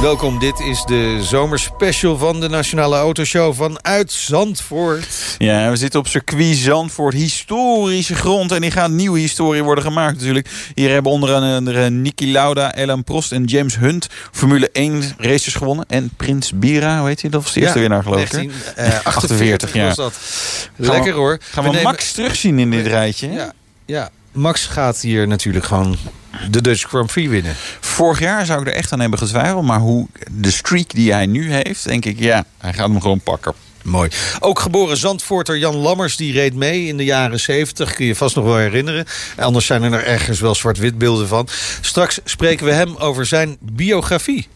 Welkom, dit is de zomerspecial van de Nationale Autoshow vanuit Zandvoort. Ja, we zitten op circuit Zandvoort, historische grond. En die gaat nieuwe historie worden gemaakt natuurlijk. Hier hebben onder andere Niki Lauda, Ellen Prost en James Hunt... Formule 1 races gewonnen. En Prins Bira, hoe heet hij? Dat was de eerste winnaar geloof ik. 1948 ja. was dat. Lekker hoor. Gaan we, Max terugzien in dit rijtje? Ja, ja, Max gaat hier natuurlijk gewoon de Dutch Grand Prix winnen. Vorig jaar zou ik er echt aan hebben getwijfeld. Maar hoe de streak die hij nu heeft, denk ik, ja, hij gaat hem gewoon pakken. Mooi. Ook geboren Zandvoorter Jan Lammers, die reed mee in de jaren 70. Kun je vast nog wel herinneren. Anders zijn er er ergens wel zwart-wit beelden van. Straks spreken we hem over zijn biografie.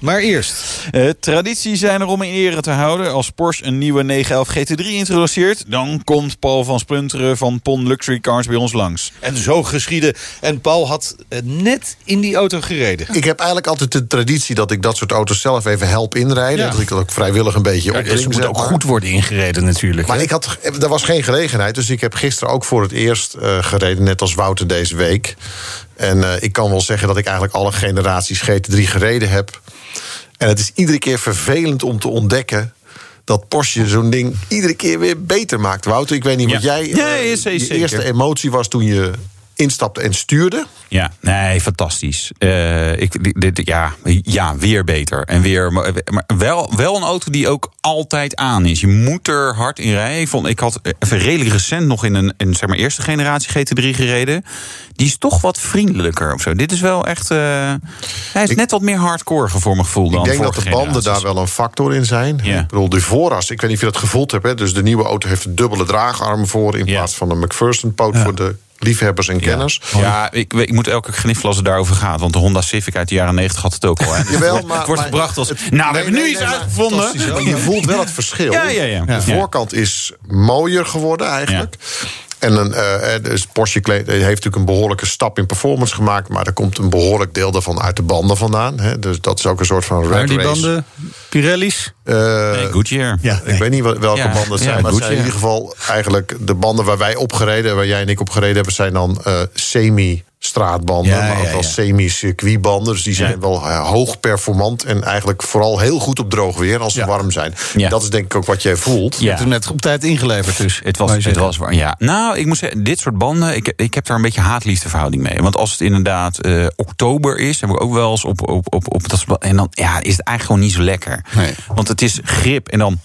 Maar eerst. Uh, traditie zijn er om in ere te houden. Als Porsche een nieuwe 911 GT3 introduceert... dan komt Paul van Spunteren van Pon Luxury Cars bij ons langs. En zo geschieden. En Paul had uh, net in die auto gereden. Ik heb eigenlijk altijd de traditie dat ik dat soort auto's zelf even help inrijden. Ja. Dat ik dat ook vrijwillig een beetje Ja, opdring, ze moet zeg ook maar. goed worden ingereden natuurlijk. Maar hè? ik had, er was geen gelegenheid, dus ik heb gisteren ook voor het eerst eh, gereden, net als Wouter deze week. En eh, ik kan wel zeggen dat ik eigenlijk alle generaties GT3 gereden heb. En het is iedere keer vervelend om te ontdekken dat Porsche zo'n ding iedere keer weer beter maakt. Wouter, ik weet niet wat jij. Ja, eh, je eerste emotie was toen je instapte en stuurde. Ja, nee, fantastisch. Eh, ik, dit, ja, ja, weer beter. En weer, maar wel, wel een auto die ook altijd aan is. Je moet er hard in rijden. Ik, vond, ik had even redelijk recent nog in een, in, zeg maar, eerste generatie GT3 gereden. Die is toch wat vriendelijker of zo. Dit is wel echt... eh, hij is net wat meer hardcore voor mijn gevoel dan Ik denk dat de banden daar wel een factor in zijn. Ja. Ik bedoel, de vooras, ik weet niet of je dat gevoeld hebt. Hè? Dus de nieuwe auto heeft een dubbele draagarm voor... in Ja. plaats van een McPherson-poot voor de liefhebbers en kenners. Ja, ik, ik moet elke keer gniffelen als het daarover gaat. Want de Honda Civic uit de jaren 90 had het ook al. Hè. Dus Jawel, het maar- het wordt maar gebracht als... het- nou, we nee, hebben nu nee, iets uitgevonden. Je voelt wel het verschil. Ja, ja, ja. De voorkant is mooier geworden eigenlijk. En een, eh, dus Porsche heeft natuurlijk een behoorlijke stap in performance gemaakt... maar er komt een behoorlijk deel daarvan uit de banden vandaan. Hè? Dus dat is ook een soort van red Maar die race. banden, Pirelli's? Eh, Nee, Goodyear. Ja, Ik weet niet wel- welke Ja, banden het ja, zijn, maar het zijn in ieder geval eigenlijk de banden waar wij op gereden, waar jij en ik op gereden hebben, zijn dan eh, semi-straatbanden, Ja, maar ook ja, wel semi-circuitbanden. Dus die zijn Ja. wel eh, hoog performant en eigenlijk vooral heel goed op droog weer als ze Ja. warm zijn. Ja. Dat is denk ik ook wat jij voelt. Je hebt hem net op tijd ingeleverd dus. Het was, het zeggen. was waar, ja. Nou, ik moet zeggen, dit soort banden, ik, ik heb daar een beetje haat-liefde verhouding mee. Want als het inderdaad eh, oktober is, heb ik ook wel eens op, op, op, op dat En dan ja, is het eigenlijk gewoon niet zo lekker. Nee. Want het is grip en dan.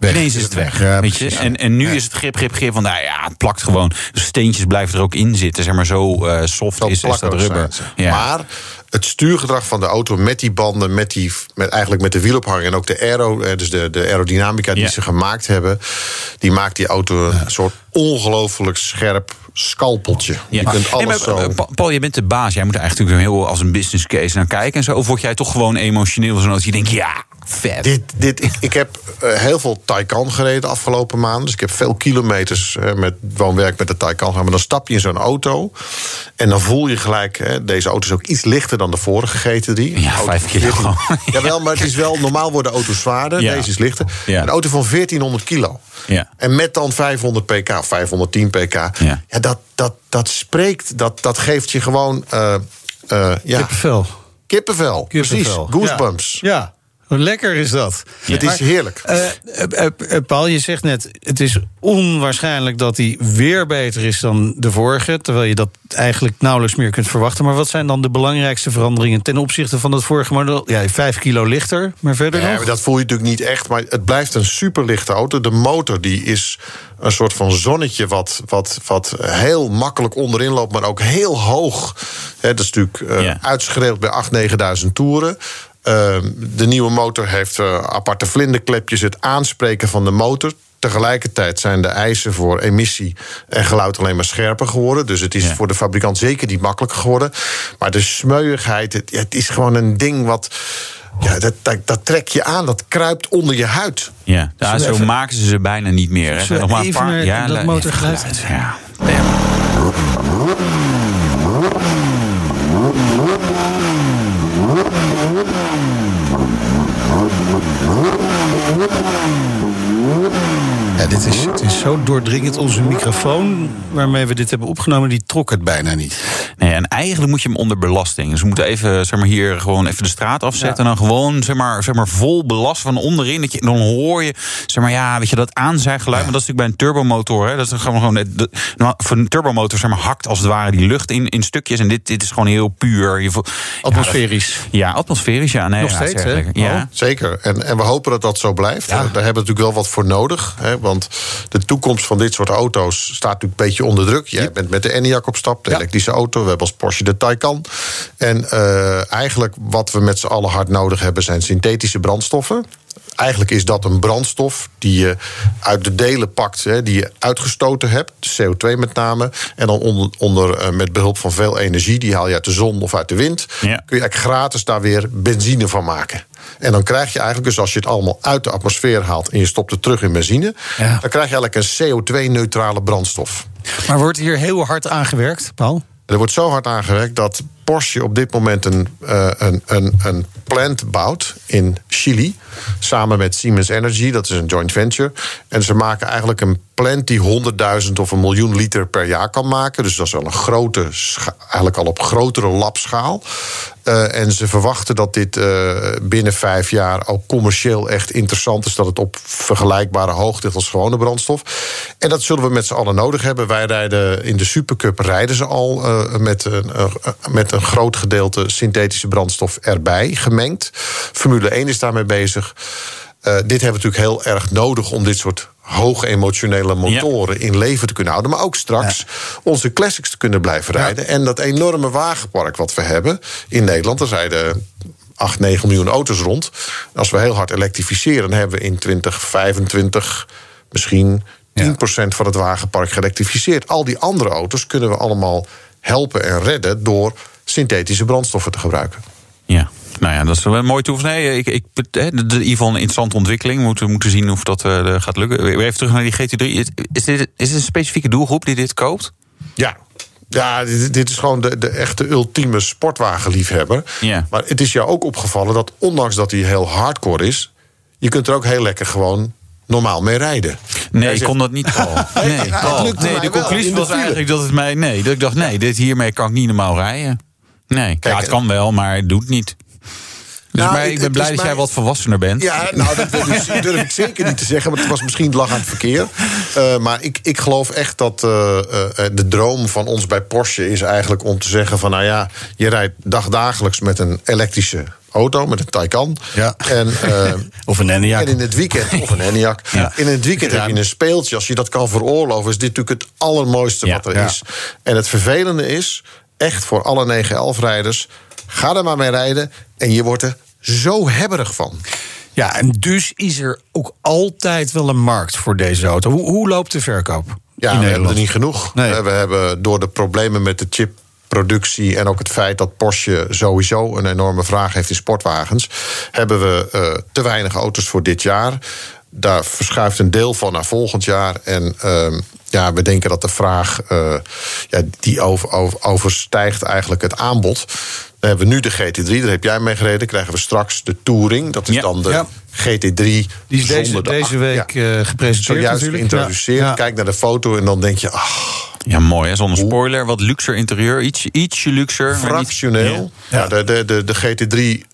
Weg. Ineens is het weg. Ja, weet je? En, en nu is het grip, grip, grip. Want nou ja, het plakt gewoon. Steentjes blijven er ook in zitten. Zeg maar zo eh, soft Zo is, is dat rubber. Ja. Maar het stuurgedrag van de auto met die banden, met die, met, eigenlijk met de wielophanging en ook de aero, eh, dus de, de aerodynamica die ze gemaakt hebben, die maakt die auto een soort ongelooflijk scherp scalpeltje. Je kunt Hey, alles maar, zo. eh, Pa- Paul, je bent de baas. Jij moet er eigenlijk natuurlijk heel als een business case naar kijken en zo. Of word jij toch gewoon emotioneel zo'n dat je denkt, ja, vet. Dit, dit, ik, heb eh, heel veel Taycan gereden de afgelopen maanden. Dus ik heb veel kilometers eh, met woonwerk met de Taycan gehad. Maar dan stap je in zo'n auto. En dan voel je gelijk... Hè, deze auto is ook iets lichter dan de vorige GT3. Ja, Auto vijf van kilo 14 gewoon. Jawel, maar het is wel... Normaal worden auto's zwaarder. Ja. Deze is lichter. Ja. Een auto van 1400 kilo. Ja. En met dan 500 pk of 510 pk. Ja. Ja, dat, dat, dat spreekt. Dat, dat geeft je gewoon... eh, eh, ja, Kippenvel. kippenvel. Precies. Goosebumps. Ja. ja. Lekker is dat? Het is heerlijk. Eh, eh, eh, Paul, je zegt net, het is onwaarschijnlijk dat hij weer beter is dan de vorige. Terwijl je dat eigenlijk nauwelijks meer kunt verwachten. Maar wat zijn dan de belangrijkste veranderingen ten opzichte van het vorige model? Ja, vijf kilo lichter, maar verder Ja, nog? dat voel je natuurlijk niet echt. Maar het blijft een superlichte auto. De motor die is een soort van zonnetje... wat, wat, wat heel makkelijk onderin loopt, maar ook heel hoog. Hè, dat is natuurlijk Ja. uitgeschreeuwd bij 8.000, 9.000 toeren. Ehm, de nieuwe motor heeft uh, aparte vlinderklepjes, het aanspreken van de motor. Tegelijkertijd zijn de eisen voor emissie en geluid alleen maar scherper geworden. Dus het is voor de fabrikant zeker niet makkelijker geworden. Maar de smeuigheid, het, het is gewoon een ding wat. Ja, dat, dat, dat, trek je aan, dat kruipt onder je huid. Ja, ja zo even... maken ze ze bijna niet meer. Hè. Nog maar een paar, ja, dat motorgeluid. Ja. Ja, dit is, het is zo doordringend. Onze microfoon waarmee we dit hebben opgenomen, die trok het bijna niet. Nee, en eigenlijk moet je hem onder belasting. Dus we moeten even, zeg maar, hier gewoon even de straat afzetten. En dan gewoon, zeg maar, zeg maar, vol belast van onderin. Dat je, dan hoor je, zeg maar, ja, weet je, dat aanzijgeluid. Ja. Maar dat is natuurlijk bij een turbomotor. Hè, dat is gewoon, gewoon de, voor een turbomotor, zeg maar, hakt als het ware die lucht in, in stukjes. En dit, dit is gewoon heel puur. Je, atmosferisch. Ja, ja, atmosferisch, ja. Nee, Nog steeds, hè? Ja. Oh, zeker. En, en we hopen dat dat zo blijft. Daar hebben we natuurlijk wel wat voor nodig. Hè, want de toekomst van dit soort auto's staat natuurlijk een beetje onder druk. Jij bent met de Enyaq op stap, de ja. elektrische auto. We hebben als Porsche de Taycan. En uh, eigenlijk wat we met z'n allen hard nodig hebben... zijn synthetische brandstoffen eigenlijk is dat een brandstof die je uit de delen pakt, hè, die je uitgestoten hebt, CO2 met name. En dan onder, onder uh, met behulp van veel energie, die haal je uit de zon of uit de wind. Ja. Kun je eigenlijk gratis daar weer benzine van maken. En dan krijg je eigenlijk, dus als je het allemaal uit de atmosfeer haalt en je stopt het terug in benzine, ja. dan krijg je eigenlijk een CO2-neutrale brandstof. Maar wordt hier heel hard aangewerkt, Paul? Er wordt zo hard aangewerkt dat Porsche op dit moment een, uh, een, een, een plant bouwt in Chili. Samen met Siemens Energy, dat is een joint venture. En ze maken eigenlijk een plant die 100.000 of een miljoen liter per jaar kan maken. Dus dat is wel een grote, eigenlijk al op grotere labschaal. Uh, en ze verwachten dat dit uh, binnen vijf jaar ook commercieel echt interessant is. Dat het op vergelijkbare hoogte ligt als gewone brandstof. En dat zullen we met z'n allen nodig hebben. Wij rijden in de Supercup rijden ze al uh, met, met een groot gedeelte synthetische brandstof erbij gemengd. Formule 1 is daarmee bezig. dit hebben we natuurlijk heel erg nodig om dit soort hoge emotionele motoren ja. in leven te kunnen houden. Maar ook straks ja. onze classics te kunnen blijven rijden. Ja. En dat enorme wagenpark wat we hebben in Nederland. Er rijden 8, 9 miljoen auto's rond. Als we heel hard elektrificeren, dan hebben we in 2025 misschien 10% van het wagenpark geëlektrificeerd. Al die andere auto's kunnen we allemaal helpen en redden door synthetische brandstoffen te gebruiken. Ja. Nou ja, dat is wel een mooie toevoeging. Nee, ik, ik, in ieder geval een interessante ontwikkeling. We moeten, moeten zien of dat uh, gaat lukken. Even terug naar die GT3. Is dit, is dit een specifieke doelgroep die dit koopt? Ja, ja, dit, dit, is gewoon de, de echte ultieme sportwagenliefhebber. Ja. Maar het is jou ook opgevallen dat ondanks dat hij heel hardcore is... je kunt er ook heel lekker gewoon normaal mee rijden. Nee, ik kon dat niet. Nee, nee de conclusie was eigenlijk dat het mij... Nee, dat ik dacht, nee, dit hiermee kan ik niet normaal rijden. Nee, ja, het kan wel, maar het doet niet. Dus Nou, maar ik ben blij dat jij wat volwassener bent. Ja, nou, dat durf ik- durf ik zeker niet te zeggen. Maar het was misschien lach aan het verkeer. Eh, maar ik, ik geloof echt dat eh, eh, de droom van ons bij Porsche is eigenlijk om te zeggen: van nou ja, je rijdt dagdagelijks met een elektrische auto, met een Taycan. Ja. En, Of een Enyaq. en in het weekend, of een Enyaq. Ja. In het weekend heb je een speeltje. Als je dat kan veroorloven, is dit natuurlijk het allermooiste Ja. wat er Ja. is. En het vervelende is, echt voor alle 911-rijders... ga er maar mee rijden en je wordt er zo hebberig van. Ja, en dus is er ook altijd wel een markt voor deze auto. Hoe, hoe loopt de verkoop? Ja, in we hebben er niet genoeg. Nee. Eh, We hebben door de problemen met de chipproductie en ook het feit dat Porsche sowieso een enorme vraag heeft in sportwagens, hebben we eh, te weinig auto's voor dit jaar. Daar verschuift een deel van naar volgend jaar. En ehm, ja, we denken dat de vraag eh, ja, die over, over- overstijgt eigenlijk het aanbod. Dan hebben we nu de GT3, daar heb jij mee gereden. Krijgen we straks de Touring. Dat is Ja. dan de Ja. GT3 Die is deze, de deze week ja. eh, gepresenteerd Zojuist natuurlijk. geïntroduceerd. Ja. Ja. Kijk naar de foto en dan denk je... ach, Ja, mooi hè, zonder spoiler. Wat luxer interieur, iets, ietsje luxer. fractioneel. Ja. Ja. de, de, de, de GT3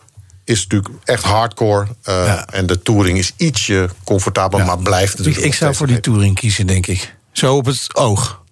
is natuurlijk echt hardcore. eh, Ja. En de Touring is ietsje comfortabeler, maar blijft natuurlijk ik zou voor die Touring kiezen, denk ik. Zo op het oog.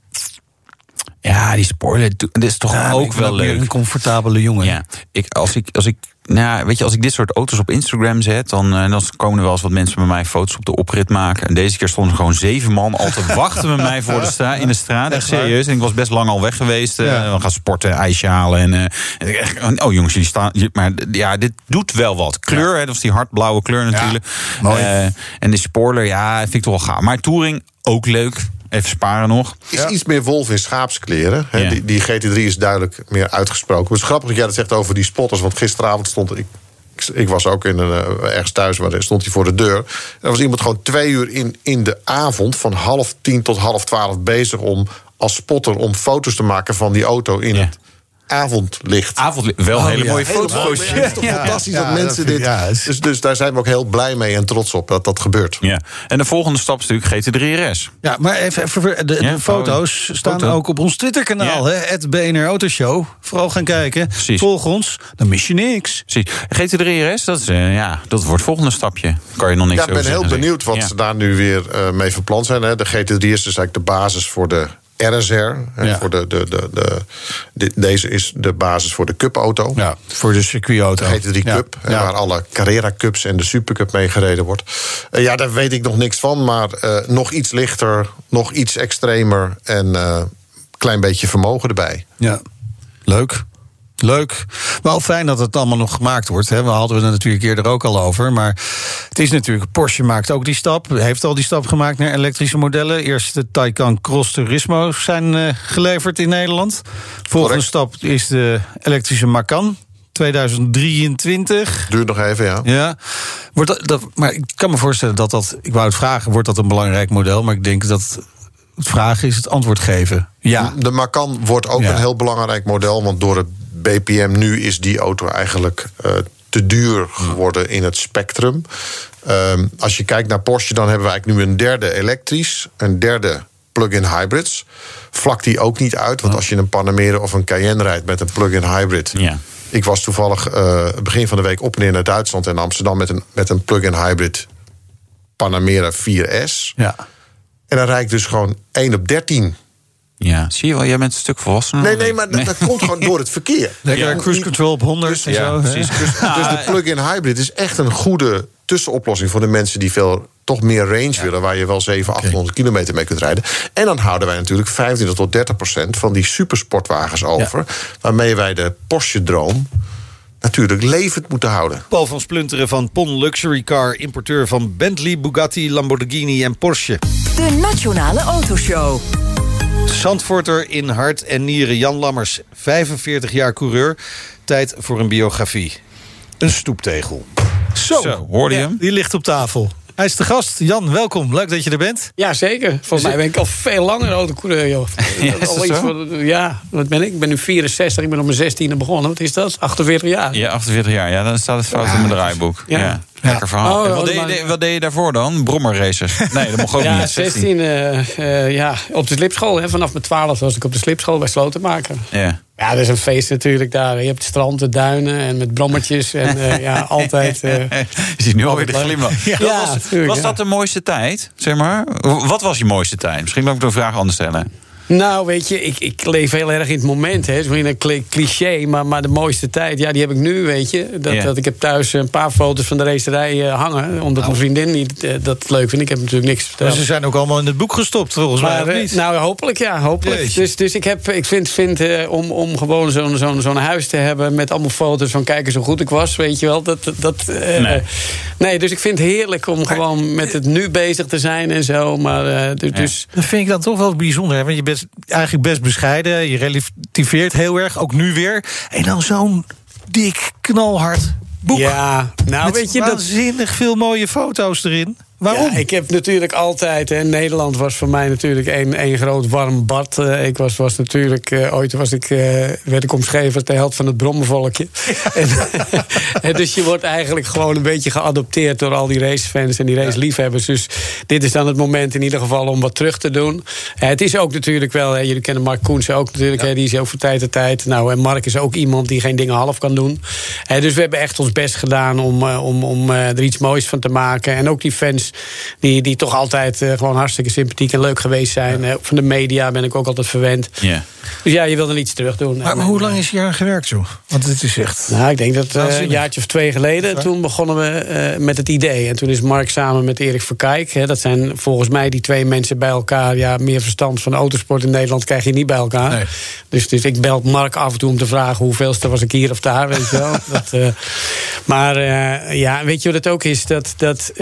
Ja, die spoiler, dit is toch Ja, ook wel leuk. Een comfortabele jongen. Ja, ik, als, ik, als ik nou, weet je, als ik dit soort auto's op Instagram zet, dan, uh, dan komen er wel eens wat mensen bij mij foto's op de oprit maken. En deze keer stonden er gewoon zeven man al te wachten bij mij voor de straat, in de straat. Echt serieus. En ik was best lang al weg geweest. Uh, We gaan sporten, ijsje halen. En, uh, en echt, oh jongens, jullie staan. Maar ja, dit doet wel wat. Kleur, ja. hè, dat is die hardblauwe kleur natuurlijk. Ja, en de spoiler, ja, vind ik toch wel gaaf. Maar Touring ook leuk. Even sparen nog. Is ja. iets meer wolf in schaapskleren. Ja. Die, die, GT3 is duidelijk meer uitgesproken. Het is grappig dat jij dat zegt over die spotters. Want gisteravond stond ik. Ik was ook in een, uh, ergens thuis, maar stond hij voor de deur. Er was iemand gewoon twee uur in, in de avond... van half tien tot half twaalf bezig om als spotter... om foto's te maken van die auto in ja. het avondlicht. Avondlicht, wel oh, hele ja. mooie foto's. Ja, het is toch fantastisch dat mensen dit... Dus, dus daar zijn we ook heel blij mee en trots op dat dat gebeurt. Ja. En de volgende stap is natuurlijk GT3 RS. Ja, maar even, even de, de foto's staan foto. ook op ons Twitter-kanaal. Het BNR Autoshow. Vooral gaan kijken. Precies. Volg ons, dan mis je niks. Precies. GT3 RS, dat, is, uh, ja, dat wordt het volgende stapje. Kan je nog niks ja, ik ben heel benieuwd wat ze daar nu weer uh, mee van plan zijn. Hè. De GT3 is dus eigenlijk de basis voor de RSR. Ja. Voor de, de, de, de, de, deze is de basis voor de Cup-auto. Ja, voor de circuitauto. GT3 ja. Cup, ja. waar alle Carrera Cups en de Supercup mee gereden wordt. Uh, ja, daar weet ik nog niks van, maar uh, nog iets lichter, nog iets extremer en een uh, klein beetje vermogen erbij. Ja, leuk. Leuk. Wel fijn dat het allemaal nog gemaakt wordt. Hè. We hadden het natuurlijk eerder ook al over. Maar het is natuurlijk, Porsche maakt ook die stap. Heeft al die stap gemaakt naar elektrische modellen. Eerst de Taycan Cross Turismo zijn uh, geleverd in Nederland. Volgende stap is de elektrische Macan. 2023. Duurt nog even, ja. Ja. Wordt dat, dat, maar ik kan me voorstellen dat dat. Ik wou het vragen, wordt dat een belangrijk model? Maar ik denk dat vragen is het antwoord geven. Ja. De Macan wordt ook ja. een heel belangrijk model. Want door het BPM nu is die auto eigenlijk uh, te duur geworden in het spectrum. Um, als je kijkt naar Porsche, dan hebben we eigenlijk nu een derde elektrisch, een derde plug-in hybrids. Vlak die ook niet uit, want als je een Panamera of een Cayenne rijdt met een plug-in hybrid. Ja. Ik was toevallig uh, begin van de week op en neer naar Duitsland en Amsterdam met een, met een plug-in hybrid Panamera 4S. Ja. En dan rijd ik dus gewoon 1 op 13 ja, zie je wel, jij bent een stuk volwassener. Nee, nee, maar nee. Dat, dat, komt gewoon door het verkeer. Lekker ja. cruise control op 100 dus, en ja, zo. Precies. Dus, dus de plug-in hybrid is echt een goede tussenoplossing... voor de mensen die veel toch meer range ja. willen... waar je wel 700, 800 okay. kilometer mee kunt rijden. En dan houden wij natuurlijk 25 tot 30 procent... van die supersportwagens over... Ja. waarmee wij de Porsche-droom natuurlijk levend moeten houden. Paul van Splunteren van Pon Luxury Car... importeur van Bentley, Bugatti, Lamborghini en Porsche. De Nationale Autoshow. Zandvoorter in hart en nieren Jan Lammers, 45 jaar coureur. Tijd voor een biografie. Een stoeptegel. Zo, Zo hoorde je hem? Die ligt op tafel. Hij is de gast. Jan, welkom. Leuk dat je er bent. Ja, zeker. Volgens mij ben ik al veel langer autocoureur, joh. ja, is al iets voor, ja, wat ben ik? Ik ben nu 64, ik ben op mijn 16e begonnen. Wat is dat? 48 jaar? Ja, 48 jaar. Ja, dan staat het fout ja. in mijn draaiboek. Ja. ja. Lekker verhaal. Oh, wat, deed je, wat, deed je, daarvoor dan? Brommerraces? Nee, dat mocht ook ja, niet. 16, uh, uh, ja, op de slipschool. Hè. Vanaf mijn 12 was ik op de slipschool bij Slotenmaker. Ja. Ja, dat is een feest natuurlijk daar. Je hebt het strand, de duinen en met brommertjes. En uh, ja, altijd... Uh, je ziet nu alweer de glimlach. Ja, ja, was, dat de mooiste tijd, zeg maar? Wat was je mooiste tijd? Misschien moet ik de vraag anders stellen. Nou, weet je, ik, ik leef heel erg in het moment. Het is misschien een cliché, maar, maar de mooiste tijd, ja, die heb ik nu, weet je. Dat, yeah. dat ik heb thuis een paar foto's van de racerij uh, hangen. Omdat oh. mijn vriendin niet, uh, dat leuk vindt. Ik heb natuurlijk niks verteld. Maar ze zijn ook allemaal in het boek gestopt, volgens maar, mij, niet? Nou, hopelijk, ja, hopelijk. Dus, dus ik, heb, ik vind, vind uh, om, om gewoon zo'n zo'n zo'n huis te hebben... met allemaal foto's van kijken zo goed ik was, weet je wel. Dat, dat, nee. nee, dus ik vind het heerlijk om gewoon met het nu bezig te zijn en zo. Maar, dus, dus... Dat vind ik dan toch wel bijzonder, hè? want je bent eigenlijk best bescheiden. Je relativeert heel erg, ook nu weer. En dan zo'n dik, knalhard boek. Ja, nou weet je... waanzinnig dat... veel mooie foto's erin. Waarom? Ja, ik heb natuurlijk altijd... Hè, Nederland was voor mij natuurlijk een, een groot warm bad. Uh, ik was, was natuurlijk... Uh, ooit was ik, uh, werd ik omschreven als de held van het brommenvolkje. en, en dus je wordt eigenlijk gewoon een beetje geadopteerd... door al die racefans en die raceliefhebbers. Dus dit is dan het moment in ieder geval om wat terug te doen. het is ook natuurlijk wel... Hè, jullie kennen Mark Koensen ook natuurlijk. Hè, die is ook voor tijd en tijd. Nou, en Mark is ook iemand die geen dingen half kan doen. dus we hebben echt ons best gedaan om, om, om er iets moois van te maken. En ook die fans die, die toch altijd uh, gewoon hartstikke sympathiek en leuk geweest zijn. Ja. van de media ben ik ook altijd verwend. Ja. Dus ja, je wil er iets terug doen. Maar, maar hoe lang is je aan gewerkt zo? Want het is echt. Nou, ik denk dat uh, een jaartje of twee geleden. Toen begonnen we met het idee. En toen is Mark samen met Erik Verkijk. Hè, dat zijn volgens mij die twee mensen bij elkaar. Ja, meer verstand van autosport in Nederland krijg je niet bij elkaar. Nee. Dus, dus ik bel Mark af en toe om te vragen hoeveelste was ik hier of daar. Weet je wel. dat, maar ja, weet je wat het ook is? Dat, dat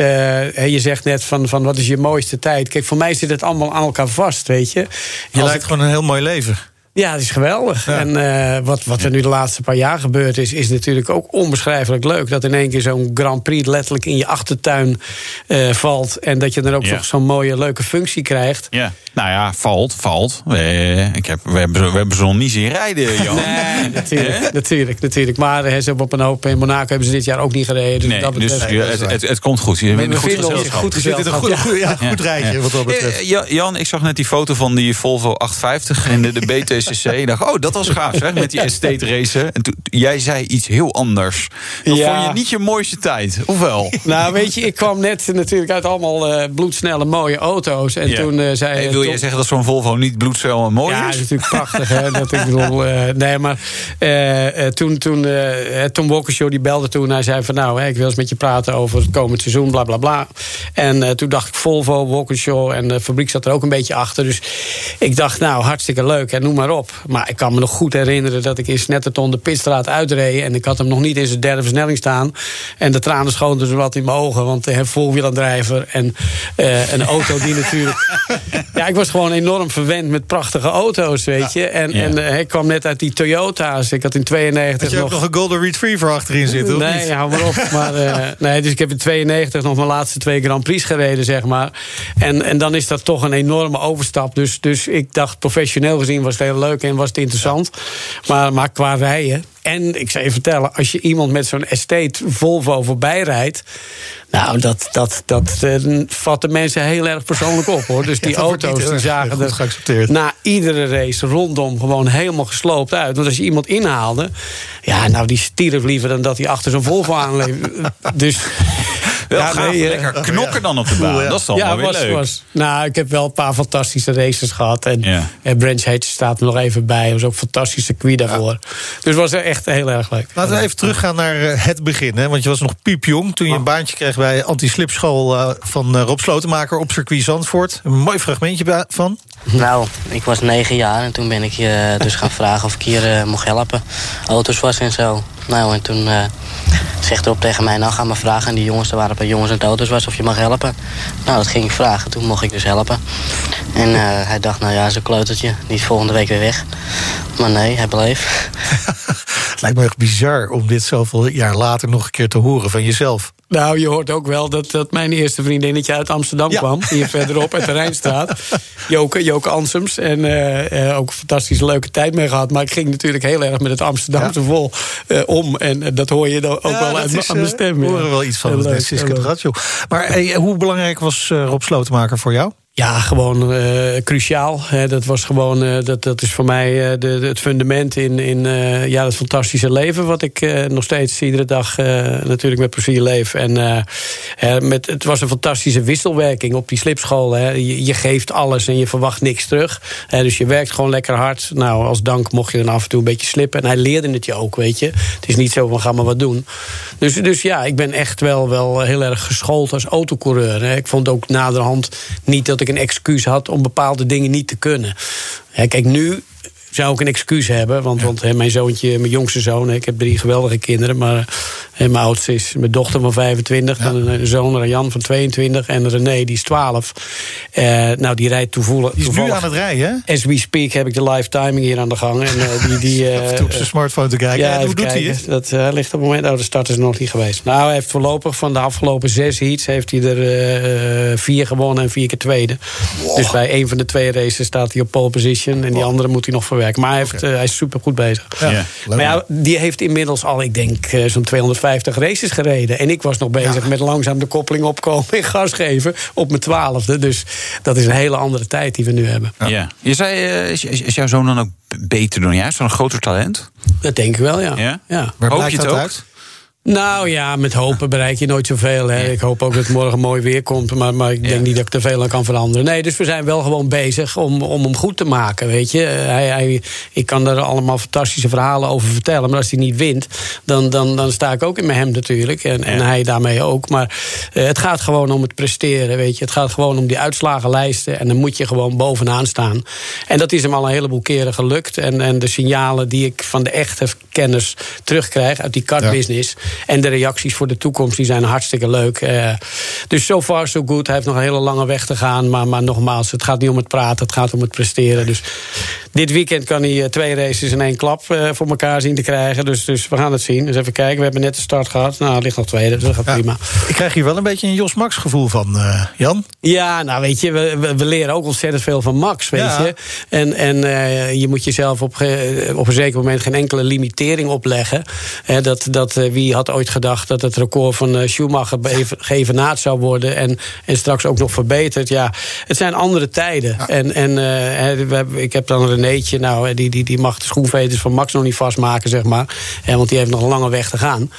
je zegt net van, van wat is je mooiste tijd? Kijk, voor mij zit het allemaal aan elkaar vast, weet je. Je Als lijkt ik... gewoon een heel mooi leven. Ja, het is geweldig. Ja. En uh, wat, wat er nu de laatste paar jaar gebeurd is, is natuurlijk ook onbeschrijfelijk leuk. Dat in één keer zo'n Grand Prix letterlijk in je achtertuin uh, valt. En dat je dan ook ja. zo'n mooie, leuke functie krijgt. Ja, nou ja, valt, valt. We, ik heb, we, hebben, we hebben ze nog niet zien rijden, Jan. Nee, natuurlijk, natuurlijk, natuurlijk. Maar he, ze hebben op een hoop in Monaco hebben ze dit jaar ook niet gereden. Dus nee, dat dus het, het, het, komt goed. Je we, we goed ons goed een goed, goed, ja, goed rijtje wat dat betreft. Jan, ik zag net die foto van die Volvo 850 in de, de Ik dacht, oh, dat was gaaf, zeg, met die estate racen. En toen, jij zei iets heel anders. Dat ja. vond je niet je mooiste tijd, of wel? Nou, weet je, ik kwam net natuurlijk uit allemaal uh, bloedsnelle mooie auto's. En ja. toen uh, zei... Hey, wil jij zeggen dat zo'n Volvo niet bloedsnel en mooi ja, is? Ja, dat is natuurlijk prachtig, hè. Dat ik bedoel... Uh, nee, maar toen, toen Tom Walkershow die belde toen. Hij zei van, nou, hè, ik wil eens met je praten over het komend seizoen, bla, bla, bla. En toen dacht ik Volvo, Walkershow en de fabriek zat er ook een beetje achter. Dus ik dacht, nou, hartstikke leuk, en noem maar op. Maar ik kan me nog goed herinneren dat ik in Snetterton de pitstraat uitreed. En ik had hem nog niet in zijn derde versnelling staan. En de tranen schoonden dus wat in mijn ogen. Want de voorwielaandrijver en uh, een auto die natuurlijk... Ja, ik was gewoon enorm verwend met prachtige auto's, weet je. En, ja. en uh, ik kwam net uit die Toyota's. Ik had in 92 had je nog... nog een Golden Retriever achterin zitten, Nee, niet? hou maar op. maar, uh, nee, dus ik heb in 92 nog mijn laatste twee Grand Prix gereden, zeg maar. En, en dan is dat toch een enorme overstap. Dus, dus ik dacht, professioneel gezien was het heel leuk en was het interessant. Maar, maar qua rijden. En ik zou je vertellen, als je iemand met zo'n estate Volvo voorbij rijdt. Nou, dat, dat, dat uh, vatten mensen heel erg persoonlijk op hoor. Dus die ja, auto's die zagen er na iedere race rondom gewoon helemaal gesloopt uit. Want als je iemand inhaalde, ja, nou die stierf liever dan dat hij achter zo'n Volvo aanleeft. dus. Wel ja, gaaf, nee, lekker knokken dan op de baan. Dat is dan ja, wel weer was, leuk. Was. Nou, ik heb wel een paar fantastische races gehad. En, ja. en Branch Hedge staat er nog even bij. Dat was ook een fantastisch circuit daarvoor. Dus was echt heel erg leuk. Laten we even teruggaan naar het begin. Hè? Want je was nog piepjong toen je een baantje kreeg bij anti-slipschool uh, van Rob Slotenmaker op circuit Zandvoort. Een mooi fragmentje van. Nou, ik was negen jaar en toen ben ik je dus gaan vragen of ik hier uh, mocht helpen. Auto's was en zo. Nou, en toen uh, zegt Rob tegen mij, nou ga maar vragen. En die jongens, er waren een jongens en auto's was of je mag helpen. Nou, dat ging ik vragen. Toen mocht ik dus helpen. En uh, hij dacht, nou ja, zo'n kleutertje, is volgende week weer weg. Maar nee, hij bleef. Het lijkt me echt bizar om dit zoveel jaar later nog een keer te horen van jezelf. Nou, je hoort ook wel dat, dat mijn eerste vriendinnetje uit Amsterdam ja. kwam. Hier verderop uit de Rijnstraat. Joke, Joke Ansems. En uh, uh, ook een fantastische leuke tijd mee gehad. Maar ik ging natuurlijk heel erg met het Amsterdamse ja. vol uh, om. En dat hoor je dan ook ja, wel uit is, aan mijn stem. We horen wel iets van het Siske Radio. Maar hey, hoe belangrijk was Rob Slotenmaker voor jou? Ja, gewoon uh, cruciaal. Dat was gewoon, uh, dat, dat is voor mij uh, de, het fundament in, in ja, het fantastische leven. Wat ik nog steeds iedere dag natuurlijk met plezier leef. En met, het was een fantastische wisselwerking op die slipschool. Hè. Je, geeft alles en je verwacht niks terug. Dus je werkt gewoon lekker hard. Nou, als dank mocht je dan af en toe een beetje slippen. En hij leerde het je ook, weet je. Het is niet zo van ga maar wat doen. Dus, dus ja, ik ben echt wel, wel heel erg geschoold als autocoureur. Hè. Ik vond ook naderhand niet dat ik een excuus had om bepaalde dingen niet te kunnen. Kijk, nu zou ik een excuus hebben. Want, ja. want hè, mijn zoontje, mijn jongste zoon, ik heb drie geweldige kinderen. Maar mijn oudste is mijn dochter van 25. Ja. Dan een zoon Jan van 22. En René, die is 12. Uh, nou, die rijdt toevallig. Die is nu aan het rijden, hè? As we speak heb ik de live timing hier aan de gang. En, uh, die, die, uh, op zijn smartphone te kijken. Ja, hoe doet kijken. hij het? Dat ligt op het moment. Oh, de start is nog niet geweest. Nou, hij heeft voorlopig van de afgelopen zes heats... heeft hij er vier gewonnen en vier keer tweede. Wow. Dus bij een van de twee races staat hij op pole position. En die andere moet hij nog verwerken. Maar hij, heeft, okay. hij is super goed bezig. Ja. Maar ja, die heeft inmiddels al, ik denk, zo'n 250 races gereden. En ik was nog bezig ja. met langzaam de koppeling opkomen en gas geven op mijn twaalfde. Dus dat is een hele andere tijd die we nu hebben. Ja. Je zei, uh, is, is, jouw zoon dan ook beter dan jij? Is dat een groter talent? Dat denk ik wel, ja. ja? ja. Waar Hoop blijkt je het dat ook? uit? Nou ja, met hopen bereik je nooit zoveel. Hè. Ik hoop ook dat het morgen mooi weer komt. Maar, maar ik denk niet dat ik er veel aan kan veranderen. Nee, dus we zijn wel gewoon bezig om, om hem goed te maken. Weet je? Hij, hij, ik kan daar allemaal fantastische verhalen over vertellen. Maar als hij niet wint, dan, dan, dan sta ik ook in mijn hem natuurlijk. En, en hij daarmee ook. Maar uh, het gaat gewoon om het presteren. Weet je? Het gaat gewoon om die uitslagenlijsten. En dan moet je gewoon bovenaan staan. En dat is hem al een heleboel keren gelukt. En, en de signalen die ik van de echte kenners terugkrijg uit die kartbusiness. Ja. En de reacties voor de toekomst die zijn hartstikke leuk. Uh, dus so far so good. Hij heeft nog een hele lange weg te gaan. Maar, maar nogmaals, het gaat niet om het praten, het gaat om het presteren. Dus dit weekend kan hij twee races in één klap uh, voor elkaar zien te krijgen. Dus, dus we gaan het zien. Dus even kijken. We hebben net de start gehad. Nou, er ligt nog tweede, dus dat gaat ja. prima. Ik krijg hier wel een beetje een Jos Max gevoel van, uh, Jan. Ja, nou weet je, we, we, we, leren ook ontzettend veel van Max, weet ja. je. En, en uh, je moet jezelf op, op een zeker moment geen enkele limitering opleggen. dat, dat, wie had ooit gedacht dat het record van Schumacher geëvenaard zou worden... En, en straks ook nog verbeterd. Ja, het zijn andere tijden. Ja. En, en hebben, ik heb dan Renéetje, nou, die, die, die mag de schoenveters van Max nog niet vastmaken, zeg maar. want die heeft nog een lange weg te gaan.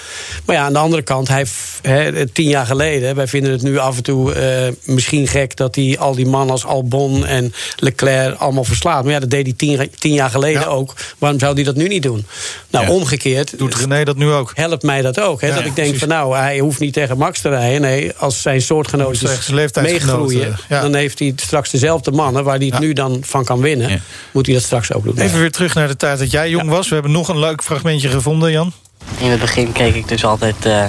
Maar ja, aan de andere kant, hij, he, tien jaar geleden... wij vinden het nu af en toe uh, misschien gek... dat hij al die mannen als Albon en Leclerc allemaal verslaat. Maar ja, dat deed hij tien, tien jaar geleden ja. ook. Waarom zou hij dat nu niet doen? Nou, ja. omgekeerd... Doet René dat nu ook? Helpt mij dat ook. Dat ik denk precies. van nou, hij hoeft niet tegen Max te rijden. Nee, als zijn soortgenoten meegroeien... dan heeft hij straks dezelfde mannen... waar hij het nu dan van kan winnen. Moet hij dat straks ook doen. Even weer terug naar de tijd dat jij jong was. We hebben nog een leuk fragmentje gevonden, Jan. In het begin keek ik dus altijd uh,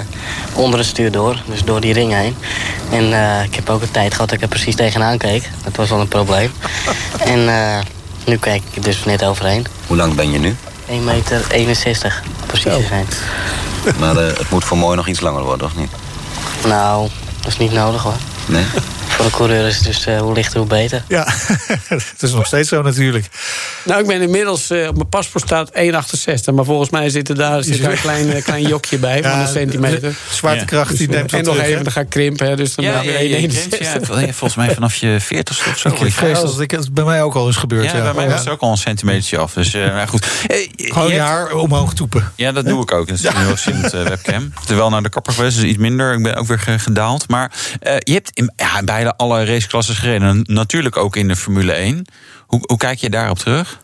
onder het stuur door, dus door die ring heen. En uh, ik heb ook een tijd gehad dat ik er precies tegenaan keek. Dat was wel een probleem. en uh, nu kijk ik er dus net overheen. Hoe lang ben je nu? 1 meter 61, precies te zijn. Maar het moet voor mooi nog iets langer worden, of niet? Nou, dat is niet nodig hoor. Nee? Voor de coureur is het dus uh, hoe lichter hoe beter. Ja, het is nog steeds zo natuurlijk. Nou, ik ben inmiddels, uh, op mijn paspoort staat 1,68. Maar volgens mij zit er daar, zit daar een klein, uh, klein jokje bij ja, van een centimeter. Zwaartekracht ja. die neemt En nog terug, even, dan ga ik krimpen. Hè, dus dan ja, ja, ja, ja, volgens mij vanaf je 40 of zo. Ik vrees dat het bij mij ook al is gebeurd. Ja, bij mij was het ook al een centimetertje af. Dus uh, goed. Gewoon je haar omhoog toepen. Ja, dat doe ik ook. Dat is een heel simpel uh, webcam. Terwijl naar de kapper geweest is iets minder. Ik ben ook weer gedaald. Maar uh, je hebt in ja, alle raceklassen gereden. Natuurlijk ook in de Formule 1. Hoe, hoe kijk je daarop terug?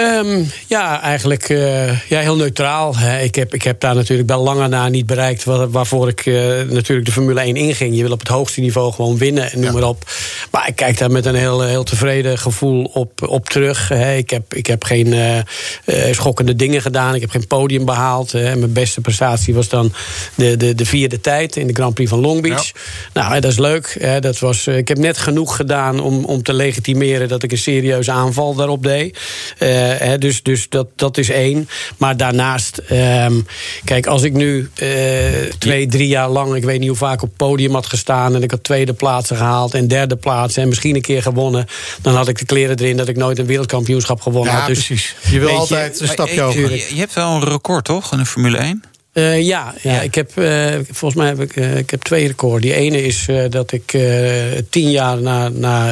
Um, ja, eigenlijk uh, ja, heel neutraal. Hè. Ik, heb, ik heb daar natuurlijk bij lange na niet bereikt waar, waarvoor ik uh, natuurlijk de Formule 1 inging. Je wil op het hoogste niveau gewoon winnen en noem ja. maar op. Maar ik kijk daar met een heel, heel tevreden gevoel op, op terug. Hè. Ik, heb, ik heb geen uh, schokkende dingen gedaan. Ik heb geen podium behaald. Hè. Mijn beste prestatie was dan de, de, de vierde tijd in de Grand Prix van Long Beach. Ja. Nou, dat is leuk. Hè. Dat was, ik heb net genoeg gedaan om, om te legitimeren dat ik een serieuze aanval daarop deed. He, dus dus dat, dat is één. Maar daarnaast, um, kijk, als ik nu uh, twee, drie jaar lang, ik weet niet hoe vaak op het podium had gestaan. en ik had tweede plaatsen gehaald en derde plaatsen. en misschien een keer gewonnen. dan had ik de kleren erin dat ik nooit een wereldkampioenschap gewonnen ja, had. Dus, precies. Je wil altijd een stapje over. Je, je hebt wel een record, toch? In de Formule 1? Uh, ja, ja, ja, ik heb uh, volgens mij heb ik, uh, ik heb twee records. Die ene is dat ik tien jaar na, na,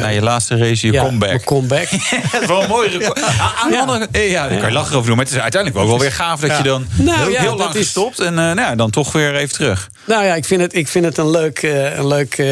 na je laatste race je ja, comeback. comeback. dat is wel een mooi record. Aan de andere, ja, daar kan je lachen over doen, maar het is uiteindelijk ook wel weer gaaf dat je dan nou, heel, heel lang is... gestopt en nou, dan toch weer even terug. Nou ja, ik vind het, ik vind het een leuk, een leuk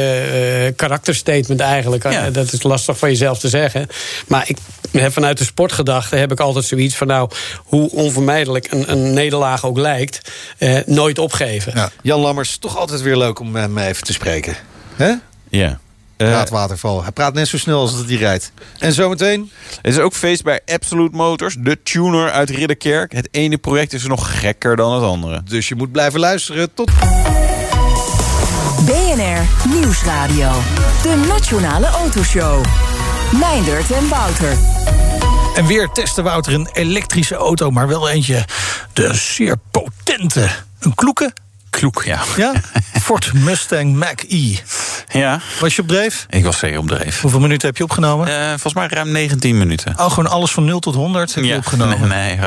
karakterstatement eigenlijk. Dat is lastig van jezelf te zeggen. Maar ik heb vanuit de sportgedachte heb ik altijd zoiets van nou, hoe onvermijdelijk een, een nederlaag ook lijkt. Uh, nooit opgeven. Ja. Jan Lammers, toch altijd weer leuk om hem even te spreken. Hè? Ja. Uh, waterval. Hij praat net zo snel als dat hij rijdt. En zometeen? Er is ook feest bij Absolute Motors, de tuner uit Ridderkerk. Het ene project is nog gekker dan het andere. Dus je moet blijven luisteren. Tot... BNR Nieuwsradio. De Nationale Autoshow. Meindert en Wouter. En weer testen Wouter een elektrische auto, maar wel eentje de zeer potente. Een kloeke? Kloek, ja. ja? Ford Mustang Mach-E. Ja. Was je op dreef? Ik was zeker op dreef. Hoeveel minuten heb je opgenomen? Uh, volgens mij ruim 19 minuten. Oh, gewoon alles van 0 tot 100 heb je ja. opgenomen? Nee,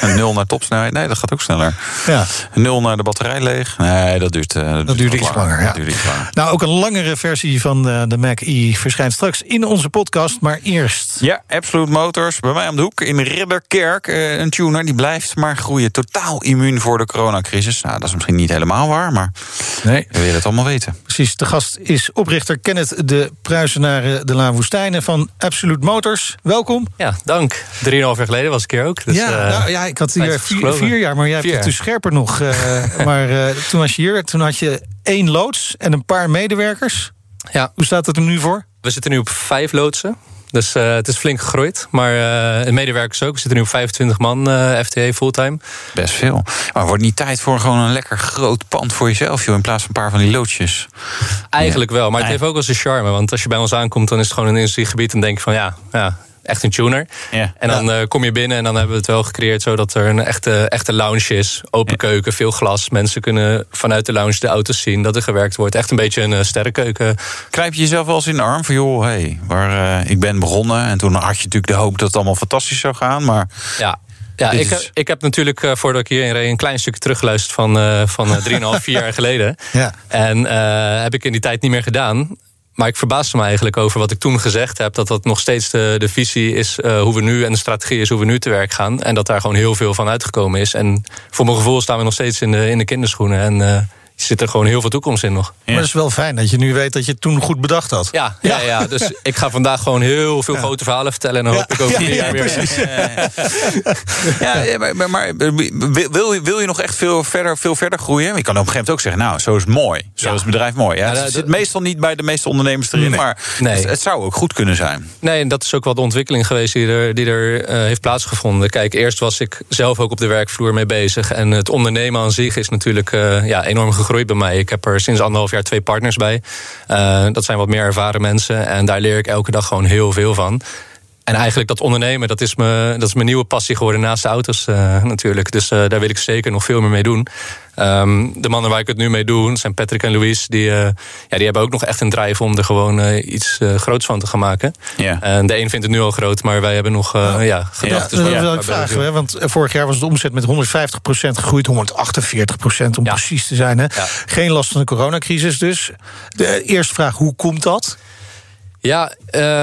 nee 0 naar topsnelheid. Nee, dat gaat ook sneller. Ja. 0 naar de batterij leeg. Nee, dat duurt, uh, dat, dat duurt iets langer. langer ja. duurt iets langer. Nou, ook een langere versie van de, de Mac E verschijnt straks in onze podcast. Maar eerst. Ja, Absolute Motors. Bij mij om de hoek in Ridderkerk. Uh, een tuner die blijft maar groeien. Totaal immuun voor de coronacrisis. Nou, dat is misschien niet helemaal waar, maar nee. we willen het allemaal weten. Precies. De gast is oprichter Kenneth de Pruisenaren de La Woestijnen van Absolute Motors. Welkom. Ja, dank. Drieënhalf jaar geleden was ik hier ook. Dus, ja, uh, nou, ja, ik had hier vier, vier, jaar, maar jij hebt het dus scherper nog. Uh, maar uh, toen was je hier, toen had je één loods en een paar medewerkers. Ja. Hoe staat het er nu voor? We zitten nu op vijf loodsen. Dus uh, het is flink gegroeid. Maar uh, de medewerkers ook. We zitten nu op 25 man uh, FTE fulltime. Best veel. Maar wordt niet tijd voor gewoon een lekker groot pand voor jezelf, joh, in plaats van een paar van die loodjes? Eigenlijk ja. wel. Maar het heeft ook wel zijn charme. Want als je bij ons aankomt, dan is het gewoon een industriegebied. En denk je van ja, ja echt een tuner. Ja. En dan ja. uh, kom je binnen en dan hebben we het wel gecreëerd zodat er een echte, echte lounge is. Open ja. keuken, veel glas. Mensen kunnen vanuit de lounge de auto's zien dat er gewerkt wordt. Echt een beetje een uh, sterrenkeuken. Krijp je jezelf wel eens in de arm van joh, hey, waar uh, ik ben begonnen. En toen had je natuurlijk de hoop dat het allemaal fantastisch zou gaan. Maar ja. Ja, ik, is... ik heb natuurlijk uh, voordat ik hierheen reed een klein stukje teruggeluisterd van, uh, van 3,5, 4 jaar geleden. Ja. En uh, heb ik in die tijd niet meer gedaan. Maar ik verbaasde me eigenlijk over wat ik toen gezegd heb. Dat dat nog steeds de, visie is uh, hoe we nu en de strategie is hoe we nu te werk gaan. En dat daar gewoon heel veel van uitgekomen is. En voor mijn gevoel staan we nog steeds in de, in de kinderschoenen. En uh, zit er gewoon heel veel toekomst in nog. Ja. Maar het is wel fijn dat je nu weet dat je het toen goed bedacht had. Ja, ja, ja. ja. dus ik ga vandaag gewoon heel veel ja. grote verhalen vertellen. En dan hoop ik ook drie jaar weer. Precies. ja, maar, maar, wil, je, wil je nog echt veel verder, veel verder groeien? Je kan op een gegeven moment ook zeggen, nou, zo is het mooi. Zo is het bedrijf mooi. Ja, het zit meestal niet bij de meeste ondernemers erin, nee. maar nee. Het, het, zou ook goed kunnen zijn. Nee, en dat is ook wel de ontwikkeling geweest die er, die er uh, heeft plaatsgevonden. Kijk, eerst was ik zelf ook op de werkvloer mee bezig. En het ondernemen aan zich is natuurlijk uh, ja, enorm gegroeid bij mij. Ik heb er sinds anderhalf jaar twee partners bij. Uh, dat zijn wat meer ervaren mensen. En daar leer ik elke dag gewoon heel veel van. En eigenlijk dat ondernemen, dat is, me, dat is mijn nieuwe passie geworden naast de auto's uh, natuurlijk. Dus uh, daar wil ik zeker nog veel meer mee doen. Um, de mannen waar ik het nu mee doe, zijn Patrick en Louise. Die, uh, ja, die hebben ook nog echt een drijf om er gewoon iets groots van te gaan maken. Ja. En de een vindt het nu al groot, maar wij hebben nog ja. ja, gedacht. Ja, dus dat wil ik vragen, hè, want vorig jaar was het omzet met 150% gegroeid. 148% om ja. precies te zijn. Hè. Geen last van de coronacrisis dus. De eerste vraag, hoe komt dat? Ja,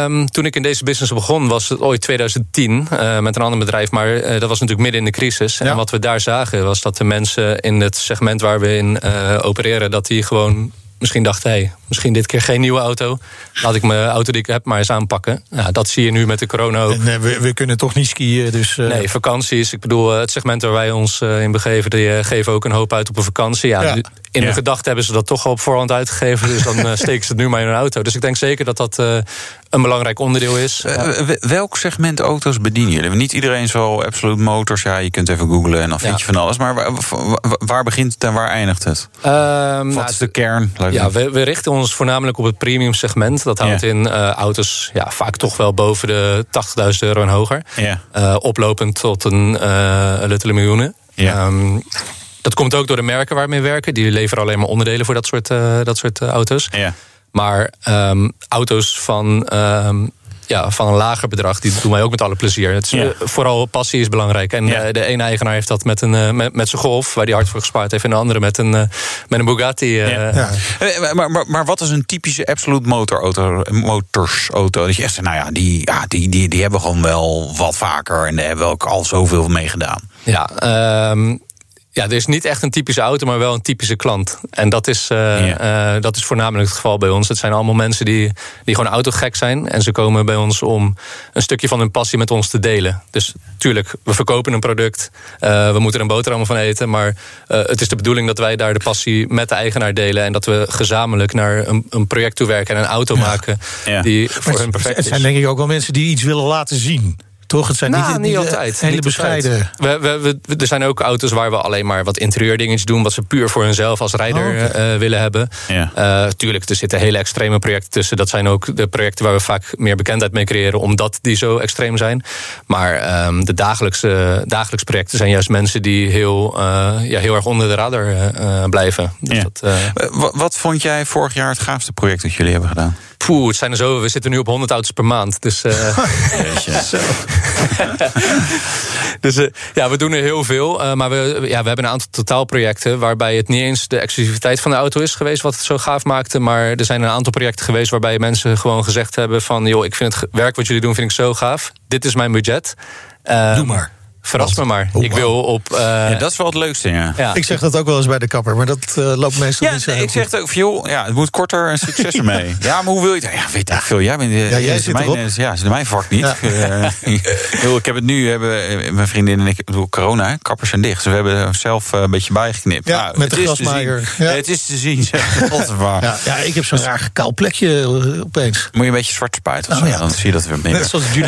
um, toen ik in deze business begon was het ooit 2010 uh, met een ander bedrijf. Maar uh, dat was natuurlijk midden in de crisis. Ja. En wat we daar zagen was dat de mensen in het segment waar we in uh, opereren... dat die gewoon misschien dachten, hey, misschien dit keer geen nieuwe auto. Laat ik mijn auto die ik heb maar eens aanpakken. Ja, dat zie je nu met de corona ook. En, we, we, kunnen toch niet skiën, dus... Uh... Nee, vakanties. Ik bedoel, het segment waar wij ons in begeven... die geven ook een hoop uit op een vakantie. Ja, ja. In ja. de gedachte hebben ze dat toch al op voorhand uitgegeven. Dus dan steken ze het nu maar in een auto. Dus ik denk zeker dat dat uh, een belangrijk onderdeel is. Uh, welk segment auto's bedienen jullie? Niet iedereen zo Absolute Motors. Ja, je kunt even googlen en dan vind ja. je van alles. Maar waar, waar, begint het en waar eindigt het? Um, Wat nou, is de kern? Ja, we, we, richten ons voornamelijk op het premium segment. Dat houdt ja. in auto's ja, vaak toch wel boven de 80.000 euro en hoger. oplopend tot een, een luttele miljoenen. Ja. Um, dat komt ook door de merken waarmee we werken. Die leveren alleen maar onderdelen voor dat soort, uh, dat soort uh, auto's. Ja. Maar um, auto's van, um, ja, van een lager bedrag, die doen wij ook met alle plezier. Het is, ja. uh, vooral passie is belangrijk. En ja. de ene eigenaar heeft dat met, een, met, met zijn Golf, waar hij hard voor gespaard heeft. En de andere met een, met een Bugatti. Ja. Maar, maar, maar wat is een typische Absolute motorauto, motors auto? Dat je echt zegt, nou ja, die, ja die, die, die hebben gewoon wel wat vaker. En daar hebben we ook al zoveel mee gedaan. Ja, um, ja, er is niet echt een typische auto, maar wel een typische klant. En dat is, uh, yeah. uh, dat is voornamelijk het geval bij ons. Het zijn allemaal mensen die, die gewoon autogek zijn. En ze komen bij ons om een stukje van hun passie met ons te delen. Dus tuurlijk, we verkopen een product. Uh, we moeten er een boterham van eten. Maar het is de bedoeling dat wij daar de passie met de eigenaar delen. En dat we gezamenlijk naar een, een project toe werken en een auto ja. maken. Ja. Die voor hun perfect is. Het zijn denk ik ook wel mensen die iets willen laten zien. Toch? Het zijn Nou, niet, niet de altijd. hele niet bescheiden. We, we, we- er zijn ook auto's waar we alleen maar wat interieurdingetjes doen... wat ze puur voor hunzelf als rijder Oh, oké. eh, willen hebben. Ja. Eh, tuurlijk, er zitten hele extreme projecten tussen. Dat zijn ook de projecten waar we vaak meer bekendheid mee creëren... omdat die zo extreem zijn. Maar ehm, de dagelijkse, dagelijkse projecten zijn juist mensen... die heel, eh, ja, heel erg onder de radar eh, eh, blijven. Dus Ja. dat, eh, Eh, wa- wat vond jij vorig jaar het gaafste project dat jullie hebben gedaan? Poeh, het zijn er zo. We zitten nu op 100 auto's per maand. Dus, eh, dus eh, ja, we doen er heel veel. Eh, maar we, ja, we hebben een aantal totaalprojecten waarbij het niet eens de exclusiviteit van de auto is geweest wat het zo gaaf maakte. Maar er zijn een aantal projecten geweest waarbij mensen gewoon gezegd hebben van joh, ik vind het werk wat jullie doen vind ik zo gaaf. Dit is mijn budget. Doe maar. Verras me maar. ik wil op. eh, ja, dat is wel het leukste, ja. ja. Ik zeg dat ook wel eens bij de kapper, maar dat eh, loopt meestal Ja, niet zo nee, heel ik zeg goed. het ook joh, ja, het moet korter en succes ermee. Ja, maar hoe wil je het? Ja, weet ik veel. Jij bent, eh, Ja, jij zit mijn, erop. is- Ja, is mijn vak niet. Ja. Eh, ik heb het nu, hebben, mijn vriendin en ik, ik bedoel, corona, kappers zijn dicht. Dus we hebben zelf een beetje bijgeknipt. Ja, Nou, met de grasmaaier. Ja. Het is te zien, zeg. Ja, ja, ik heb zo'n raar kaal plekje opeens. Moet je een beetje zwart spuiten Oh, ja. dan zie je dat weer minder. Net zoals ik,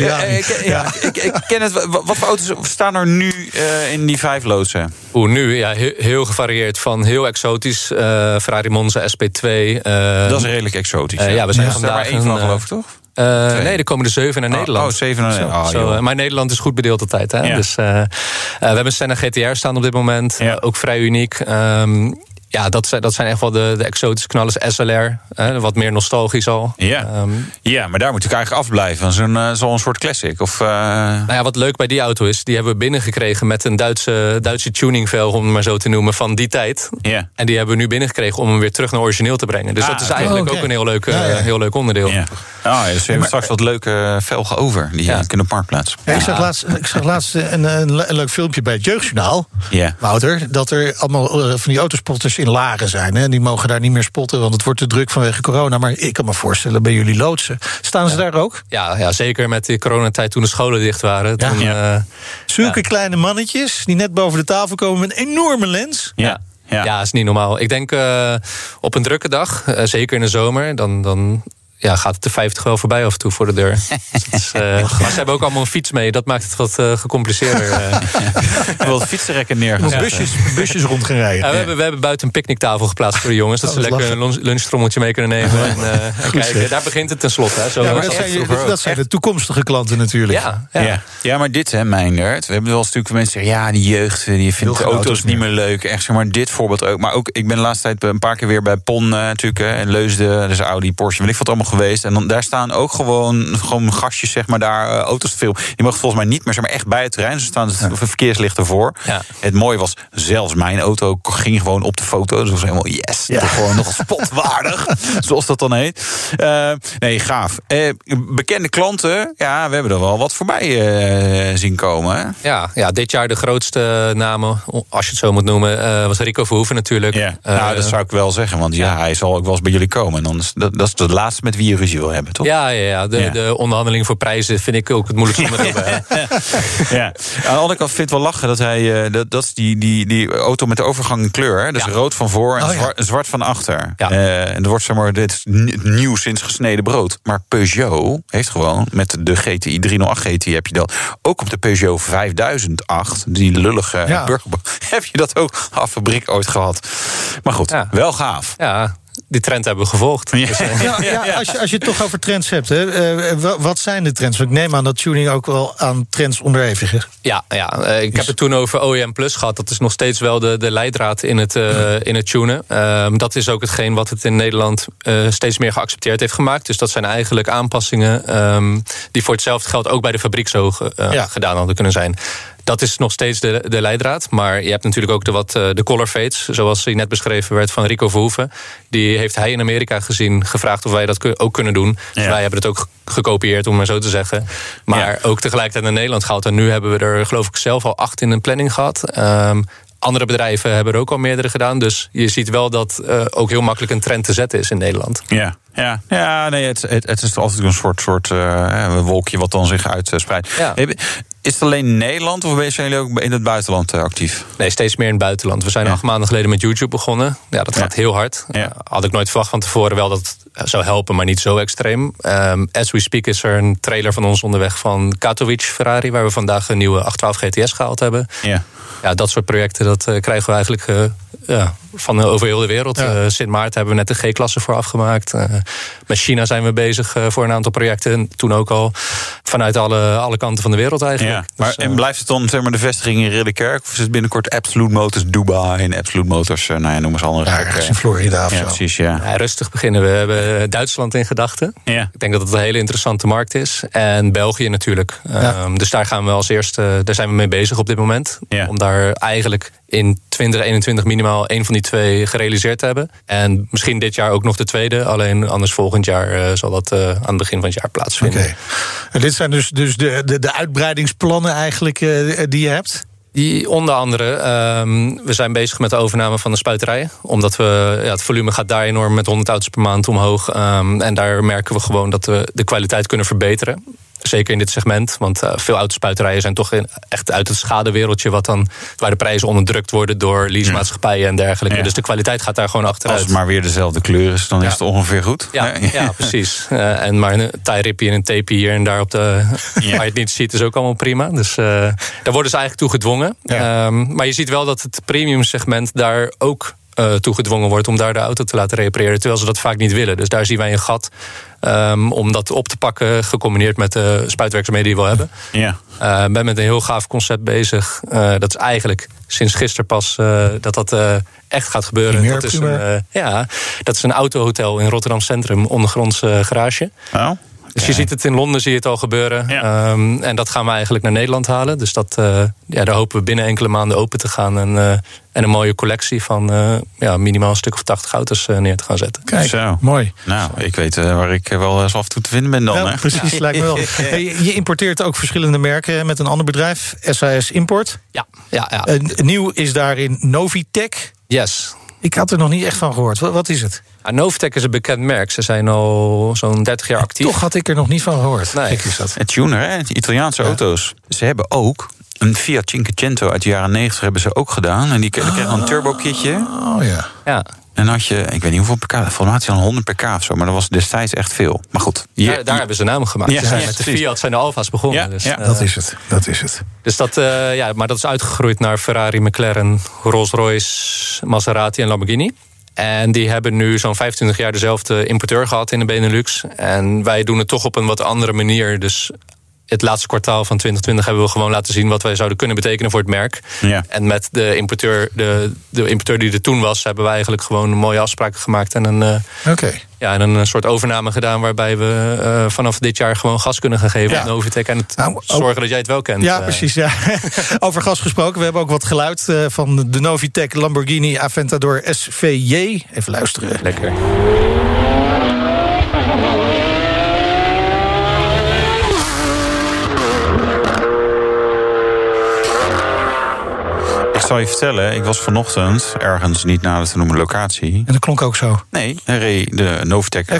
ja, ik, ik ken het. Wat, wat voor auto's staan er nu eh, in die vijf loodsen? Oeh, nu ja, heel, heel gevarieerd. Van heel exotisch, eh, Ferrari Monza SP2. eh, Dat is redelijk exotisch. eh, ja, we zijn Er er vandaag maar één van, geloof ik, toch? Nee, er komen er zeven naar Oh, Nederland. oh, zeven naar Nederland. Oh, zo, eh, maar Nederland is goed bedeeld altijd. Hè? Ja. Dus, eh, we hebben een Senna GTR staan op dit moment. Ja. Ook vrij uniek. Ehm, ja, dat zijn, dat zijn echt wel de, de exotische knallers. SLR, hè, wat meer nostalgisch al. Ja. Ehm, ja, maar daar moet ik eigenlijk afblijven. Zo'n eh, zo'n soort classic. Of, eh, Nou ja, wat leuk bij die auto is, die hebben we binnengekregen met een Duitse, Duitse tuningvelg, om het maar zo te noemen, van die tijd. Ja. En die hebben we nu binnengekregen om hem weer terug naar origineel te brengen. Dus Ah, dat is eigenlijk Oh, ook een heel leuk, eh, Ja, ja. heel leuk onderdeel. Ja. Oh, ja, dus we hebben straks wat leuke velgen over. Die Ja. kunnen op marktplaats. Ja, ik, zag laatst, ik zag laatst een, een, le- een leuk filmpje bij het Jeugdjournaal. Ja. Wouter, dat er allemaal van die autospotters in lagen zijn. Hè? Die mogen daar niet meer spotten, want het wordt te druk vanwege corona. Maar ik kan me voorstellen, bij jullie loodsen. Staan ze daar ook? Ja, ja, zeker met de coronatijd toen de scholen dicht waren. Ja. Toen, Ja. eh, Zulke kleine mannetjes die net boven de tafel komen met een enorme lens. Ja. Ja. Ja, is niet normaal. Ik denk eh, op een drukke dag, eh, zeker in de zomer, dan, dan ja, gaat het de 50 wel voorbij af en toe voor de deur. Dus het is, eh, maar ze hebben ook allemaal een fiets mee. Dat maakt het wat eh, gecompliceerder. eh. Ik wil het fietsenrekken neergezet. Busjes, busjes rond gaan rijden. Ja, we, hebben, we hebben buiten een picknicktafel geplaatst voor de jongens. Dat Oh, ze lekker lachen. een lunch- lunchtrommeltje mee kunnen nemen. En, eh, en kijken. Daar begint het tenslotte. Hè. Zo Ja, maar dat het zijn, dat zijn de toekomstige klanten natuurlijk. Ja, ja. Ja. Ja. maar dit, hè, Meindert. We hebben wel eens natuurlijk mensen zeggen... ja, die jeugd die vindt geen auto's, auto's niet meer leuk. Echt, zeg maar dit voorbeeld ook. Maar ook, ik ben de laatste tijd een paar keer weer bij PON eh, natuurlijk... hè, en Leusden, dus Audi, Porsche, weet ik wat allemaal geweest. En dan, daar staan ook gewoon, gewoon gastjes, zeg maar, daar eh, auto's te filmen. Die mogen volgens mij niet meer, zeg maar, echt bij het terrein. Ze staan het verkeerslichten voor. Ja. Het mooie was, zelfs mijn auto ging gewoon op de foto. Dus was helemaal yes. Toch gewoon nog spotwaardig, zoals dat dan heet. Eh, nee, gaaf. Eh, bekende klanten, ja, we hebben er wel wat voorbij zien komen. Hè? Ja, ja, dit jaar de grootste namen, als je het zo moet noemen, was Rico Verhoeven natuurlijk. Ja, nou, dat zou ik wel zeggen. Want ja, hij zal ook wel eens bij jullie komen. En dan is dat, dat is de laatste met wie je wil hebben, toch? ja, ja, ja. De, Ja. de onderhandeling voor prijzen vind ik ook het moeilijkste. Ja. Aan de andere kant vind ik wel lachen dat hij. eh, dat, dat is die, die, die auto met de overgang in kleur. Hè? Dus Ja. rood van voor en Oh, zwart, zwart van achter. Ja. Eh, en er wordt zeg maar dit nieuw sinds gesneden brood. Maar Peugeot heeft gewoon met de GTI 308 GTI heb je dat. Ook op de Peugeot 5008, die lullige Ja. burger, heb je dat ook af fabriek ooit gehad. Maar goed, Ja. wel gaaf. Ja, die trend hebben we gevolgd. Ja. Dus, eh, Ja, ja, als, je, als je het toch over trends hebt, hè, eh, wa- wat zijn de trends? Want ik neem aan dat tuning ook wel aan trends onderhevig is. Ja, ja eh, ik heb het toen over OEM Plus gehad. Dat is nog steeds wel de, de leidraad in het, eh, in het tunen. Ehm, dat is ook hetgeen wat het in Nederland eh, steeds meer geaccepteerd heeft gemaakt. Dus dat zijn eigenlijk aanpassingen ehm, die voor hetzelfde geld ook bij de fabriek zo eh, gedaan hadden kunnen zijn. Dat is nog steeds de, de leidraad. Maar je hebt natuurlijk ook de, wat, eh, de color fades. Zoals die net beschreven werd van Rico Verhoeven. Die heeft hij in Amerika gezien. Gevraagd of wij dat ook kunnen doen. Dus wij hebben het ook ge- gekopieerd, om maar zo te zeggen. Maar ook tegelijkertijd naar Nederland gehaald. En nu hebben we er geloof ik zelf al acht in een planning gehad. Ehm, andere bedrijven hebben er ook al meerdere gedaan. Dus je ziet wel dat eh, ook heel makkelijk een trend te zetten is in Nederland. Ja, ja, ja nee, het, het, het is altijd een soort, soort eh, wolkje wat dan zich uitspreidt. Ja. Is het alleen Nederland of zijn jullie ook in het buitenland uh, actief? Nee, steeds meer in het buitenland. We zijn acht maanden geleden met YouTube begonnen. Ja, dat gaat heel hard. had ik nooit verwacht van tevoren wel dat zou helpen, maar niet zo extreem. Um, as we speak is er een trailer van ons onderweg van Katowice Ferrari... waar we vandaag een nieuwe 812 GTS gehaald hebben. Ja. Ja, dat soort projecten dat, uh, krijgen we eigenlijk uh, ja, van over heel de wereld. Ja. Uh, Sint Maarten hebben we net de G-klasse voor afgemaakt. met China zijn we bezig voor een aantal projecten. Toen ook al vanuit alle, alle kanten van de wereld eigenlijk. Ja, maar, dus, en blijft het dan zeg maar, de vestiging in Ridderkerk? Of is het binnenkort Absolute Motors Dubai en Absolute Motors, nou ja, noem eens andere. Ja, ergens in Florida of ja, zo. Precies, ja. ja. Rustig beginnen. We hebben Duitsland in gedachten. Ja. Ik denk dat het een hele interessante markt is. En België natuurlijk. Ja. Um, dus daar gaan we als eerste, daar zijn we mee bezig op dit moment. Ja. Om daar eigenlijk in 2021 minimaal één van die twee gerealiseerd te hebben. En misschien dit jaar ook nog de tweede. Alleen anders volgend jaar uh, zal dat uh, aan het begin van het jaar plaatsvinden. Okay. En dit zijn dus, dus de, de, de uitbreidingsplannen eigenlijk uh, die je hebt? Die onder andere, um, we zijn bezig met de overname van de spuiterijen. Omdat we, ja, het volume gaat daar enorm met 100 auto's per maand omhoog. Um, en daar merken we gewoon dat we de kwaliteit kunnen verbeteren. Zeker in dit segment, want uh, veel autospuiterijen zijn toch in, echt uit het schadewereldje... Wat dan, waar de prijzen onderdrukt worden door leasemaatschappijen en dergelijke. Ja. Dus de kwaliteit gaat daar gewoon achteruit. Als het maar weer dezelfde kleur is, dan ja. is het ongeveer goed. Ja, ja precies. Uh, en maar een tie-ripje en een tape hier en daar op de... waar je het niet ziet, is ook allemaal prima. Dus uh, daar worden ze eigenlijk toe gedwongen. Um, maar je ziet wel dat het premium segment daar ook uh, toegedwongen wordt om daar de auto te laten repareren. Terwijl ze dat vaak niet willen. Dus daar zien wij een gat um, om dat op te pakken. Gecombineerd met de spuitwerkzaamheden die we hebben. Ja. Uh, ben met een heel gaaf concept bezig. Uh, dat is eigenlijk sinds gisteren pas uh, dat dat echt gaat gebeuren. Dat, is een, ja, dat is een autohotel in Rotterdam Centrum, ondergronds garage. Oh. Dus je ziet het in Londen, zie je het al gebeuren. Ja. Um, en dat gaan we eigenlijk naar Nederland halen. Dus dat, uh, ja, daar hopen we binnen enkele maanden open te gaan. En, uh, en een mooie collectie van uh, ja, minimaal een stuk of 80 auto's neer te gaan zetten. Kijk, Zo. mooi. Nou, ik weet waar ik wel eens af en toe te vinden ben dan. Ja, hè? precies, lijkt me wel. Hey, je importeert ook verschillende merken met een ander bedrijf, SAS Import. Ja, ja, ja. nieuw is daarin Novitec. Yes. Ik had er nog niet echt van gehoord. Wat, wat is het? Ja, is een bekend merk. Ze zijn al zo'n 30 jaar actief. Toch had ik er nog niet van gehoord. Nee. Is dat. Het tuner, hè? Italiaanse ja. auto's. Ze hebben ook een Fiat Cinquecento uit de jaren 90 hebben ze ook gedaan. En die kregen dan een turbo-kitje. Oh ja. Ja. En had je, ik weet niet hoeveel pk, volgens mij had je dan 100 pk of zo, maar dat was destijds echt veel. Maar goed. Hier, daar, daar hebben ze naam gemaakt. Ja, ze zijn ja, met de. Fiat zijn de Alfa's begonnen. Ja, dus, ja. uh, Dat is het. Dat is het. Dus dat, uh, ja, maar dat is uitgegroeid naar Ferrari, McLaren, Rolls-Royce, Maserati en Lamborghini. En die hebben nu zo'n 25 jaar dezelfde importeur gehad in de Benelux. En wij doen het toch op een wat andere manier. Dus het laatste kwartaal van 2020 hebben we gewoon laten zien wat wij zouden kunnen betekenen voor het merk. Ja. En met de importeur, de, de importeur die er toen was, hebben we eigenlijk gewoon mooie afspraken gemaakt. En een, uh, okay. ja, en een soort overname gedaan waarbij we uh, vanaf dit jaar gewoon gas kunnen gaan geven Ja. aan Novitec. En het Nou, zorgen dat jij het wel kent. Ja, Uh, precies. Ja. Over gas gesproken. We hebben ook wat geluid eh, van de Novitec Lamborghini Aventador SVJ. Even luisteren. Lekker. Zal je vertellen, ik was vanochtend ergens niet naar te noemen locatie. En dat klonk ook zo. Nee, reed de Novitec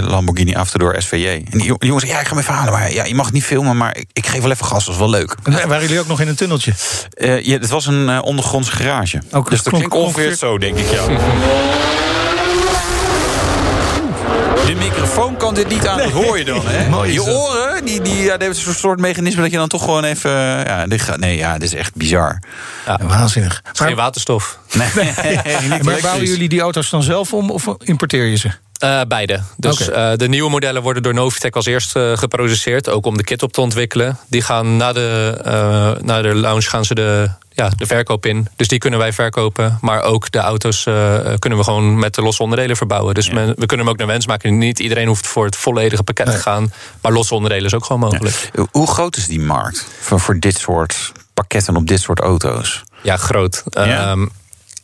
Lamborghini Aventador SVJ. En die jo- die jongens, ja, ik ga hem even halen. Maar ja, je mag niet filmen, maar ik, ik geef wel even gas. Dat is wel leuk. En waren jullie ook nog in een tunneltje? Eh, ja, het was een eh, ondergronds garage. Ook dus dat klonk klinkt ongeveer ongeveer- zo, denk ik, ja. De microfoon kan dit niet aan, dat hoor je dan, hè? Mooi je oren, die, die, ja, die hebben zo'n soort mechanisme... dat je dan toch gewoon even... Ja, dit gaat, nee, ja, dit is echt bizar. Ja, waanzinnig. Geen waterstof. Nee, Maar bouwen jullie die auto's dan zelf om of importeer je ze? Uh, beide. Dus uh, de nieuwe modellen worden door Novitec als eerste uh, geproduceerd. Ook om de kit op te ontwikkelen. Die gaan na de, uh, na de launch gaan ze de, ja, de verkoop in. Dus die kunnen wij verkopen. Maar ook de auto's uh, kunnen we gewoon met de losse onderdelen verbouwen. Dus Ja. men- we kunnen hem ook naar wens maken. Niet iedereen hoeft voor het volledige pakket te gaan. Maar losse onderdelen is ook gewoon mogelijk. Hoe groot is die markt voor, voor dit soort pakketten op dit soort auto's? Ja, groot. Ja. Ehm,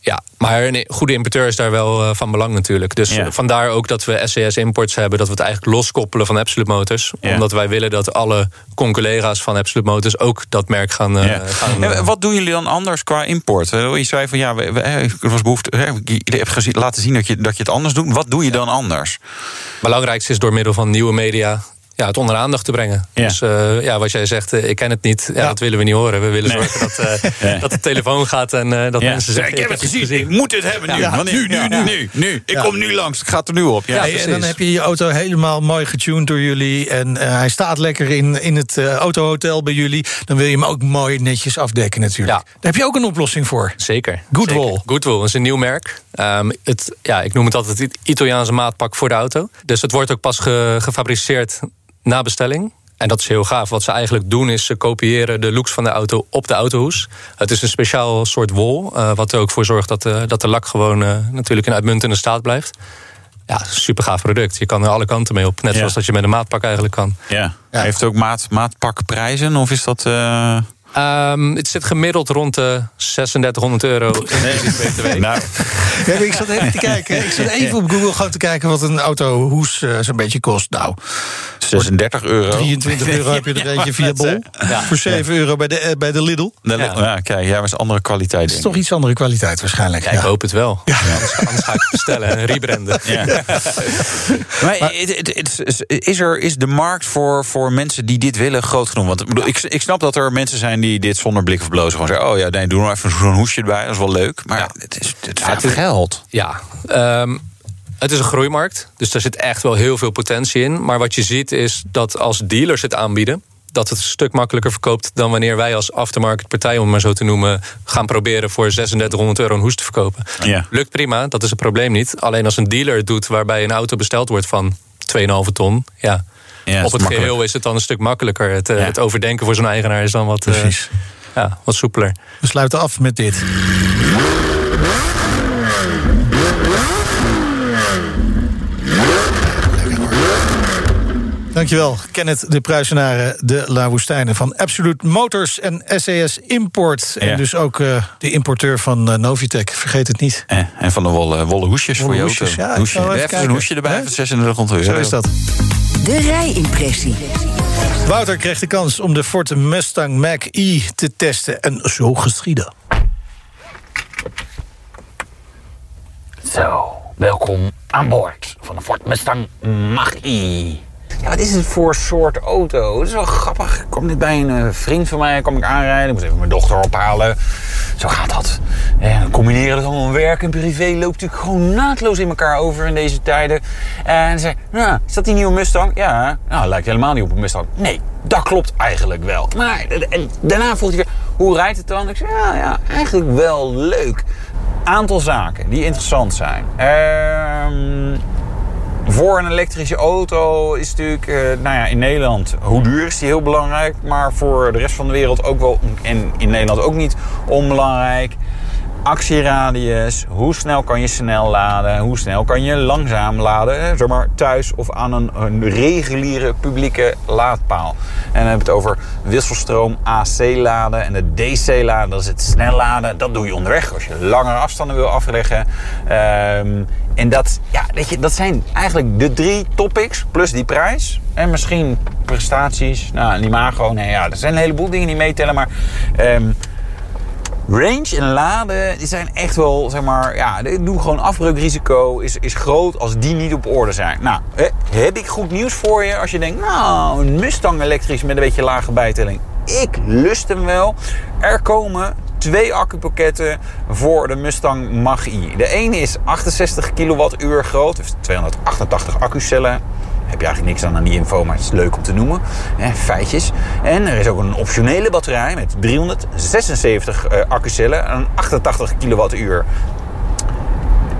ja, maar een goede importeur is daar wel eh, van belang natuurlijk. Dus Ja. eh, vandaar ook dat we SCS Imports hebben. Dat we het eigenlijk loskoppelen van Absolute Motors. Ja. Omdat wij willen dat alle conculega's van Absolute Motors... ook dat merk gaan... eh, Ja. gaan En wat doen jullie dan anders qua import? Eh, Je zei van ja, eh, er was behoefte. hè, Je hebt gezien, laten zien dat je, dat je het anders doet. Wat doe je dan anders? belangrijkste is door middel van nieuwe media... ja, het onder aandacht te brengen. Ja. Dus eh, ja, wat jij zegt, eh, ik ken het niet. Ja, Dat willen we niet horen. We willen zorgen dat, eh, dat de telefoon gaat en eh, dat Ja. mensen zeggen... ik heb het gezien, ik moet dit hebben nu. Nu, nu, Ja. nu, nu, nu. Ik Ja. kom nu langs, ik ga er nu op. Ja, Hey, en dan heb je je auto helemaal mooi getuned door jullie. En eh, hij staat lekker in, in het eh, autohotel bij jullie. Dan wil je hem ook mooi netjes afdekken natuurlijk. Daar heb je ook een oplossing voor. Zeker. Goodwool. Zeker. Goodwool is een nieuw merk. Ehm, het, ja, ik noem het altijd het Italiaanse maatpak voor de auto. Dus het wordt ook pas ge- gefabriceerd na bestelling. En dat is heel gaaf. Wat ze eigenlijk doen is ze kopiëren de looks van de auto op de autohoes. Het is een speciaal soort wol. eh, wat er ook voor zorgt dat, de dat de lak gewoon eh, natuurlijk in uitmuntende staat blijft. Ja, super gaaf product. Je kan er alle kanten mee op. Net Ja. zoals dat je met een maatpak eigenlijk kan. Ja. Heeft het ook maat, maatpakprijzen of is dat... eh, Ehm, het zit gemiddeld rond de 3600 euro. BTW. Nou, Ja, ik zat even te kijken. Ik zat even op Google gewoon te kijken wat een autohoes eh, zo'n beetje kost. Nou, 36 euro. 23 euro heb je er eentje via Bol. Voor 7 euro bij de, eh, bij de Lidl. Ja. ja, kijk, jij was andere kwaliteit. Het is toch iets andere kwaliteit waarschijnlijk. Ja, ik hoop het wel. Anders, anders ga ik het bestellen en rebranden. Ja. Maar is- is, er, is de markt voor, voor mensen die dit willen groot genoeg? Want ik, ik snap dat er mensen zijn die dit zonder blik of blozen gewoon zeggen... oh ja, nee, doe nou even zo'n hoesje erbij, dat is wel leuk. Maar het is, het is veel geld. Ja, ehm, het is een groeimarkt. Dus daar zit echt wel heel veel potentie in. Maar wat je ziet is dat als dealers het aanbieden... dat het een stuk makkelijker verkoopt dan wanneer wij als aftermarket partij... om het maar zo te noemen, gaan proberen voor 3600 euro een hoes te verkopen. Ja. Lukt prima, dat is het probleem niet. Alleen als een dealer het doet waarbij een auto besteld wordt van 2,5 ton... ja, Ja, op het makkelijk. geheel is het dan een stuk makkelijker. Het, eh, Ja. het overdenken voor zo'n eigenaar is dan wat, eh, ja, wat soepeler. We sluiten af met dit. Dankjewel, Kenneth de Pruisenaren, de La Woestijnen van Absolute Motors en SAS Import. En dus ook eh, de importeur van eh, Novitec, vergeet het niet. Eh, en van de wollen, wollen hoesjes Wollen voor je hoesjes, auto. ja, hoesje. even een hoesje erbij Hè? van 3600 euro. Zo is dat. De rijimpressie. Wouter kreeg de kans om de Ford Mustang Mach-E te testen en zo geschieden. Zo, welkom aan boord van de Ford Mustang Mach-E. Ja, wat is het voor soort auto? Het is wel grappig. Ik kwam net bij een eh, vriend van mij, kwam ik aanrijden. Ik moest even mijn dochter ophalen. Zo gaat dat. En combineren dat allemaal werk en privé loopt natuurlijk gewoon naadloos in elkaar over in deze tijden. En hij zei, nou, is dat die nieuwe Mustang? Ja, nou, lijkt helemaal niet op een Mustang. Nee, dat klopt eigenlijk wel. Maar en daarna vroeg hij weer, hoe rijdt het dan? Ik zei, ja, ja, eigenlijk wel leuk. Aantal zaken die interessant zijn. Ehm voor een elektrische auto is natuurlijk, eh, nou ja, in Nederland, hoe duur is die heel belangrijk. Maar voor de rest van de wereld ook wel, en in Nederland ook niet onbelangrijk. Actieradius, hoe snel kan je snel laden, hoe snel kan je langzaam laden, zeg maar thuis of aan een, een reguliere publieke laadpaal. En dan hebben we het over wisselstroom AC laden en de DC laden, dat is het snel laden. Dat doe je onderweg als je langere afstanden wil afleggen. Ehm, en dat, ja, weet je, dat zijn eigenlijk de drie topics plus die prijs. En misschien prestaties, nou, en imago. Nee, ja, er zijn een heleboel dingen die meetellen, maar... ehm, Range en laden die zijn echt wel, zeg maar, ja, doe gewoon afbreukrisico is, is groot als die niet op orde zijn. Nou, heb ik goed nieuws voor je als je denkt, nou, een Mustang elektrisch met een beetje lage bijtelling. Ik lust hem wel. Er komen twee accupakketten voor de Mustang Mach-E. De ene is 68 kilowattuur groot, heeft 288 accucellen heb je eigenlijk niks aan aan die info, maar het is leuk om te noemen. Hè, feitjes. En er is ook een optionele batterij met 376 eh, accucellen en een 88 kilowattuur.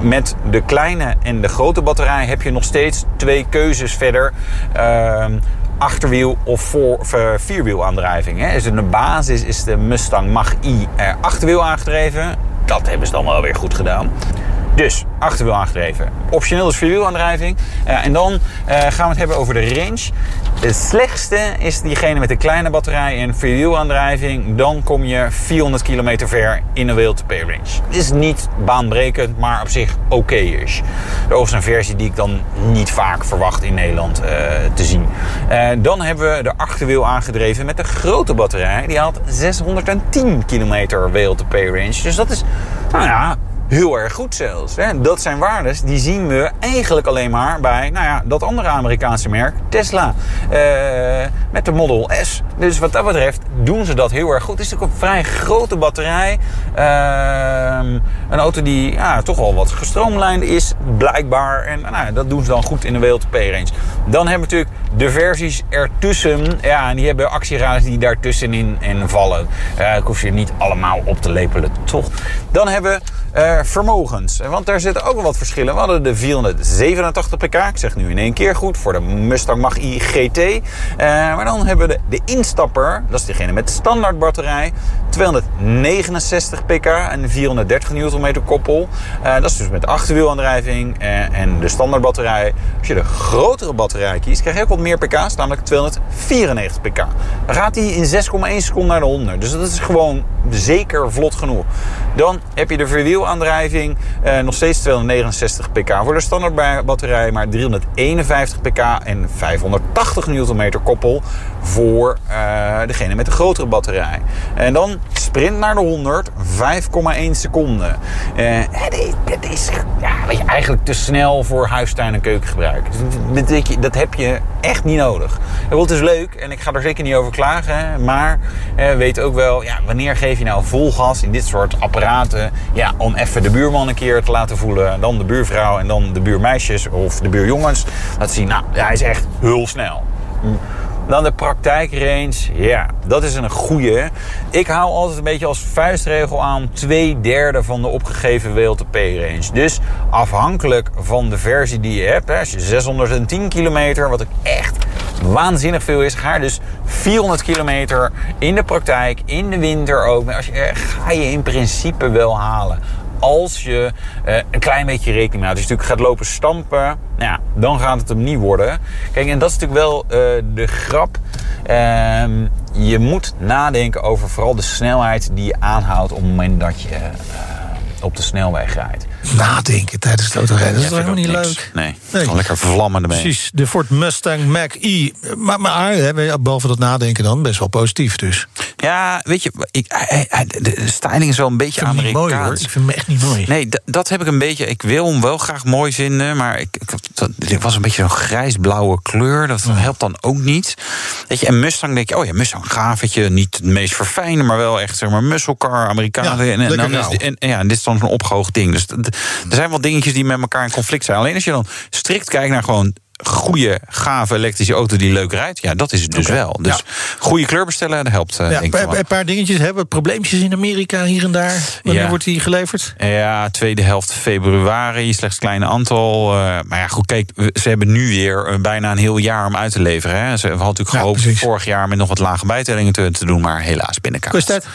Met de kleine en de grote batterij heb je nog steeds twee keuzes verder. Ehm, achterwiel of voor, of, eh, vierwielaandrijving. Hè. Dus de basis is de Mustang Mach-E eh, achterwiel aangedreven. Dat hebben ze dan wel weer goed gedaan. Dus achterwiel aangedreven. Optioneel is vierwielaandrijving. Uh, en dan uh, gaan we het hebben over de range. Het slechtste is diegene met de kleine batterij en vierwielaandrijving. Dan kom je 400 kilometer ver in een wheel-to-pay range. Het is niet baanbrekend, maar op zich oké is. Overigens een versie die ik dan niet vaak verwacht in Nederland uh, te zien. dan hebben we de achterwiel aangedreven met de grote batterij. Die had 610 kilometer wheel-to-pay range. Dus dat is, nou ja, heel erg goed zelfs. Hè. Dat zijn waardes die zien we eigenlijk alleen maar bij nou ja, dat andere Amerikaanse merk, Tesla. Uh, met de Model S. Dus wat dat betreft doen ze dat heel erg goed. Het is natuurlijk een vrij grote batterij. Uh, een auto die ja, toch wel wat gestroomlijnd is, blijkbaar. En nou, dat doen ze dan goed in de WLTP-range. Dan hebben we natuurlijk de versies ertussen. Ja, en die hebben actieraders die daartussenin in vallen. Uh, ik hoef je niet allemaal op te lepelen, toch? Dan hebben we uh, vermogens. Want daar zitten ook wel wat verschillen. We hadden de 487 pk. Ik zeg nu in één keer goed. Voor de Mustang Mach-E GT. Uh, maar dan hebben we de, instapper. Dat is degene met standaard batterij. 269 pk en 430 Nm koppel. Uh, dat is dus met achterwielaandrijving en de standaard batterij. Als je de grotere batterij kiest, krijg je ook wat meer pk's. Namelijk 294 pk. Dan gaat hij in 6,1 seconden naar de 100. Dus dat is gewoon zeker vlot genoeg. Dan heb je de verwielaandrijving. Uh, nog steeds 269 pk voor de standaard batterij. Maar 351 pk en 580 Nm koppel voor uh, degene met de grotere batterij. En dan sprint naar de 100, 5,1 seconden. Uh, is ja, weet je, eigenlijk te snel voor huistuin- en keukengebruik. Dat, dat heb je echt niet nodig. Het is leuk en ik ga er zeker niet over klagen. Maar uh, weet ook wel, ja, wanneer geef je nou vol gas in dit soort apparaten... Ja, om even de buurman een keer te laten voelen. Dan de buurvrouw en dan de buurmeisjes of de buurjongens. Dat zien, nou, hij is echt heel snel. Dan de praktijkrange. Ja, dat is een goede. Ik hou altijd een beetje als vuistregel aan twee derde van de opgegeven WLTP-range. Dus afhankelijk van de versie die je hebt. als je 610 kilometer, wat ook echt waanzinnig veel is, ga je dus 400 kilometer in de praktijk, in de winter ook. Als je, ga je in principe wel halen als je uh, een klein beetje rekening houdt. Als je natuurlijk gaat lopen stampen, nou ja, dan gaat het hem niet worden. Kijk, en dat is natuurlijk wel uh, de grap. Uh, je moet nadenken over vooral de snelheid die je aanhoudt op het moment dat je eh, op de snelweg rijdt. Nadenken tijdens het autorijden, dat is helemaal niet niks. leuk? Nee, nee. gewoon lekker vlammen ermee. Precies, de Ford Mustang Mach-E. Maar, maar hè, behalve dat nadenken dan, best wel positief dus. Ja, weet je, ik, de styling is wel een beetje Amerikaans. Mooi, hoor. Ik vind hem echt niet mooi. Nee, dat heb ik een beetje. Ik wil hem wel graag mooi vinden, maar ik, ik, dat, dit was een beetje zo'n grijsblauwe kleur. Dat helpt dan ook niet. Weet je, en Mustang denk je, oh ja, Mustang gaaf, weet je, niet het meest verfijnde, maar wel echt zeg maar muscle car, Amerikanen. Ja, en, en, dan rauw. is, en, ja, en dit is dan zo'n opgehoogd ding. Dus d- er zijn wel dingetjes die met elkaar in conflict zijn. Alleen als je dan strikt kijkt naar gewoon goede, gave elektrische auto die leuk rijdt, ja, dat is het dus wel. Dus goede kleur bestellen, dat helpt. eh, Ja, een paar, paar dingetjes hebben, probleempjes in Amerika hier en daar. Wanneer Ja. wordt die geleverd? Ja, tweede helft februari, slechts een klein aantal. eh, maar ja, goed, kijk, ze hebben nu weer eh, bijna een heel jaar om uit te leveren. Hè. Ze hadden natuurlijk gehoopt vorig jaar met nog wat lage bijtellingen te, te doen, maar helaas binnenkaart. Kost dat?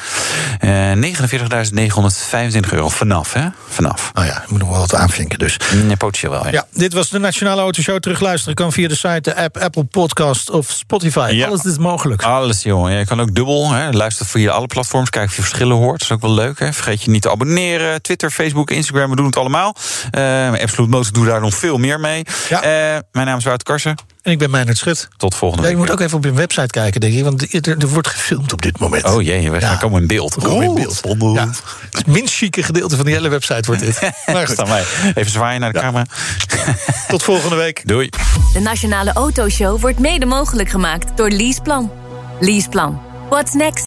Eh 49.925 euro vanaf, hè? Vanaf. Oh ja, moet nog wel wat aanvinken dus. Nee, potentieel wel, ja. Ja, dit was de Nationale Autoshow. Terugluisteren kan via de site, de app, Apple Podcast of Spotify. Ja. Alles is mogelijk. Alles, jongen. Ja, je kan ook dubbel. Hè. Luister via alle platforms. Kijk of je verschillen hoort. Dat is ook wel leuk. Hè. Vergeet je niet te abonneren. Twitter, Facebook, Instagram. We doen het allemaal. Eh maar Absolute Motor doet daar nog veel meer mee. Eh, mijn naam is Wouter Karsen. En ik ben Meijnert Schut. Tot volgende Ja, je week. moet ook even op hun website kijken, denk ik. Want er, er wordt gefilmd op dit moment. Oh jee, we gaan komen in beeld. We komen in beeld. Ja, het, minst chique gedeelte van die hele website wordt dit. Maar goed. Staan wij. Even zwaaien naar de camera. Tot volgende week. Doei. De Nationale Autoshow wordt mede mogelijk gemaakt door Leaseplan. Leaseplan. What's next?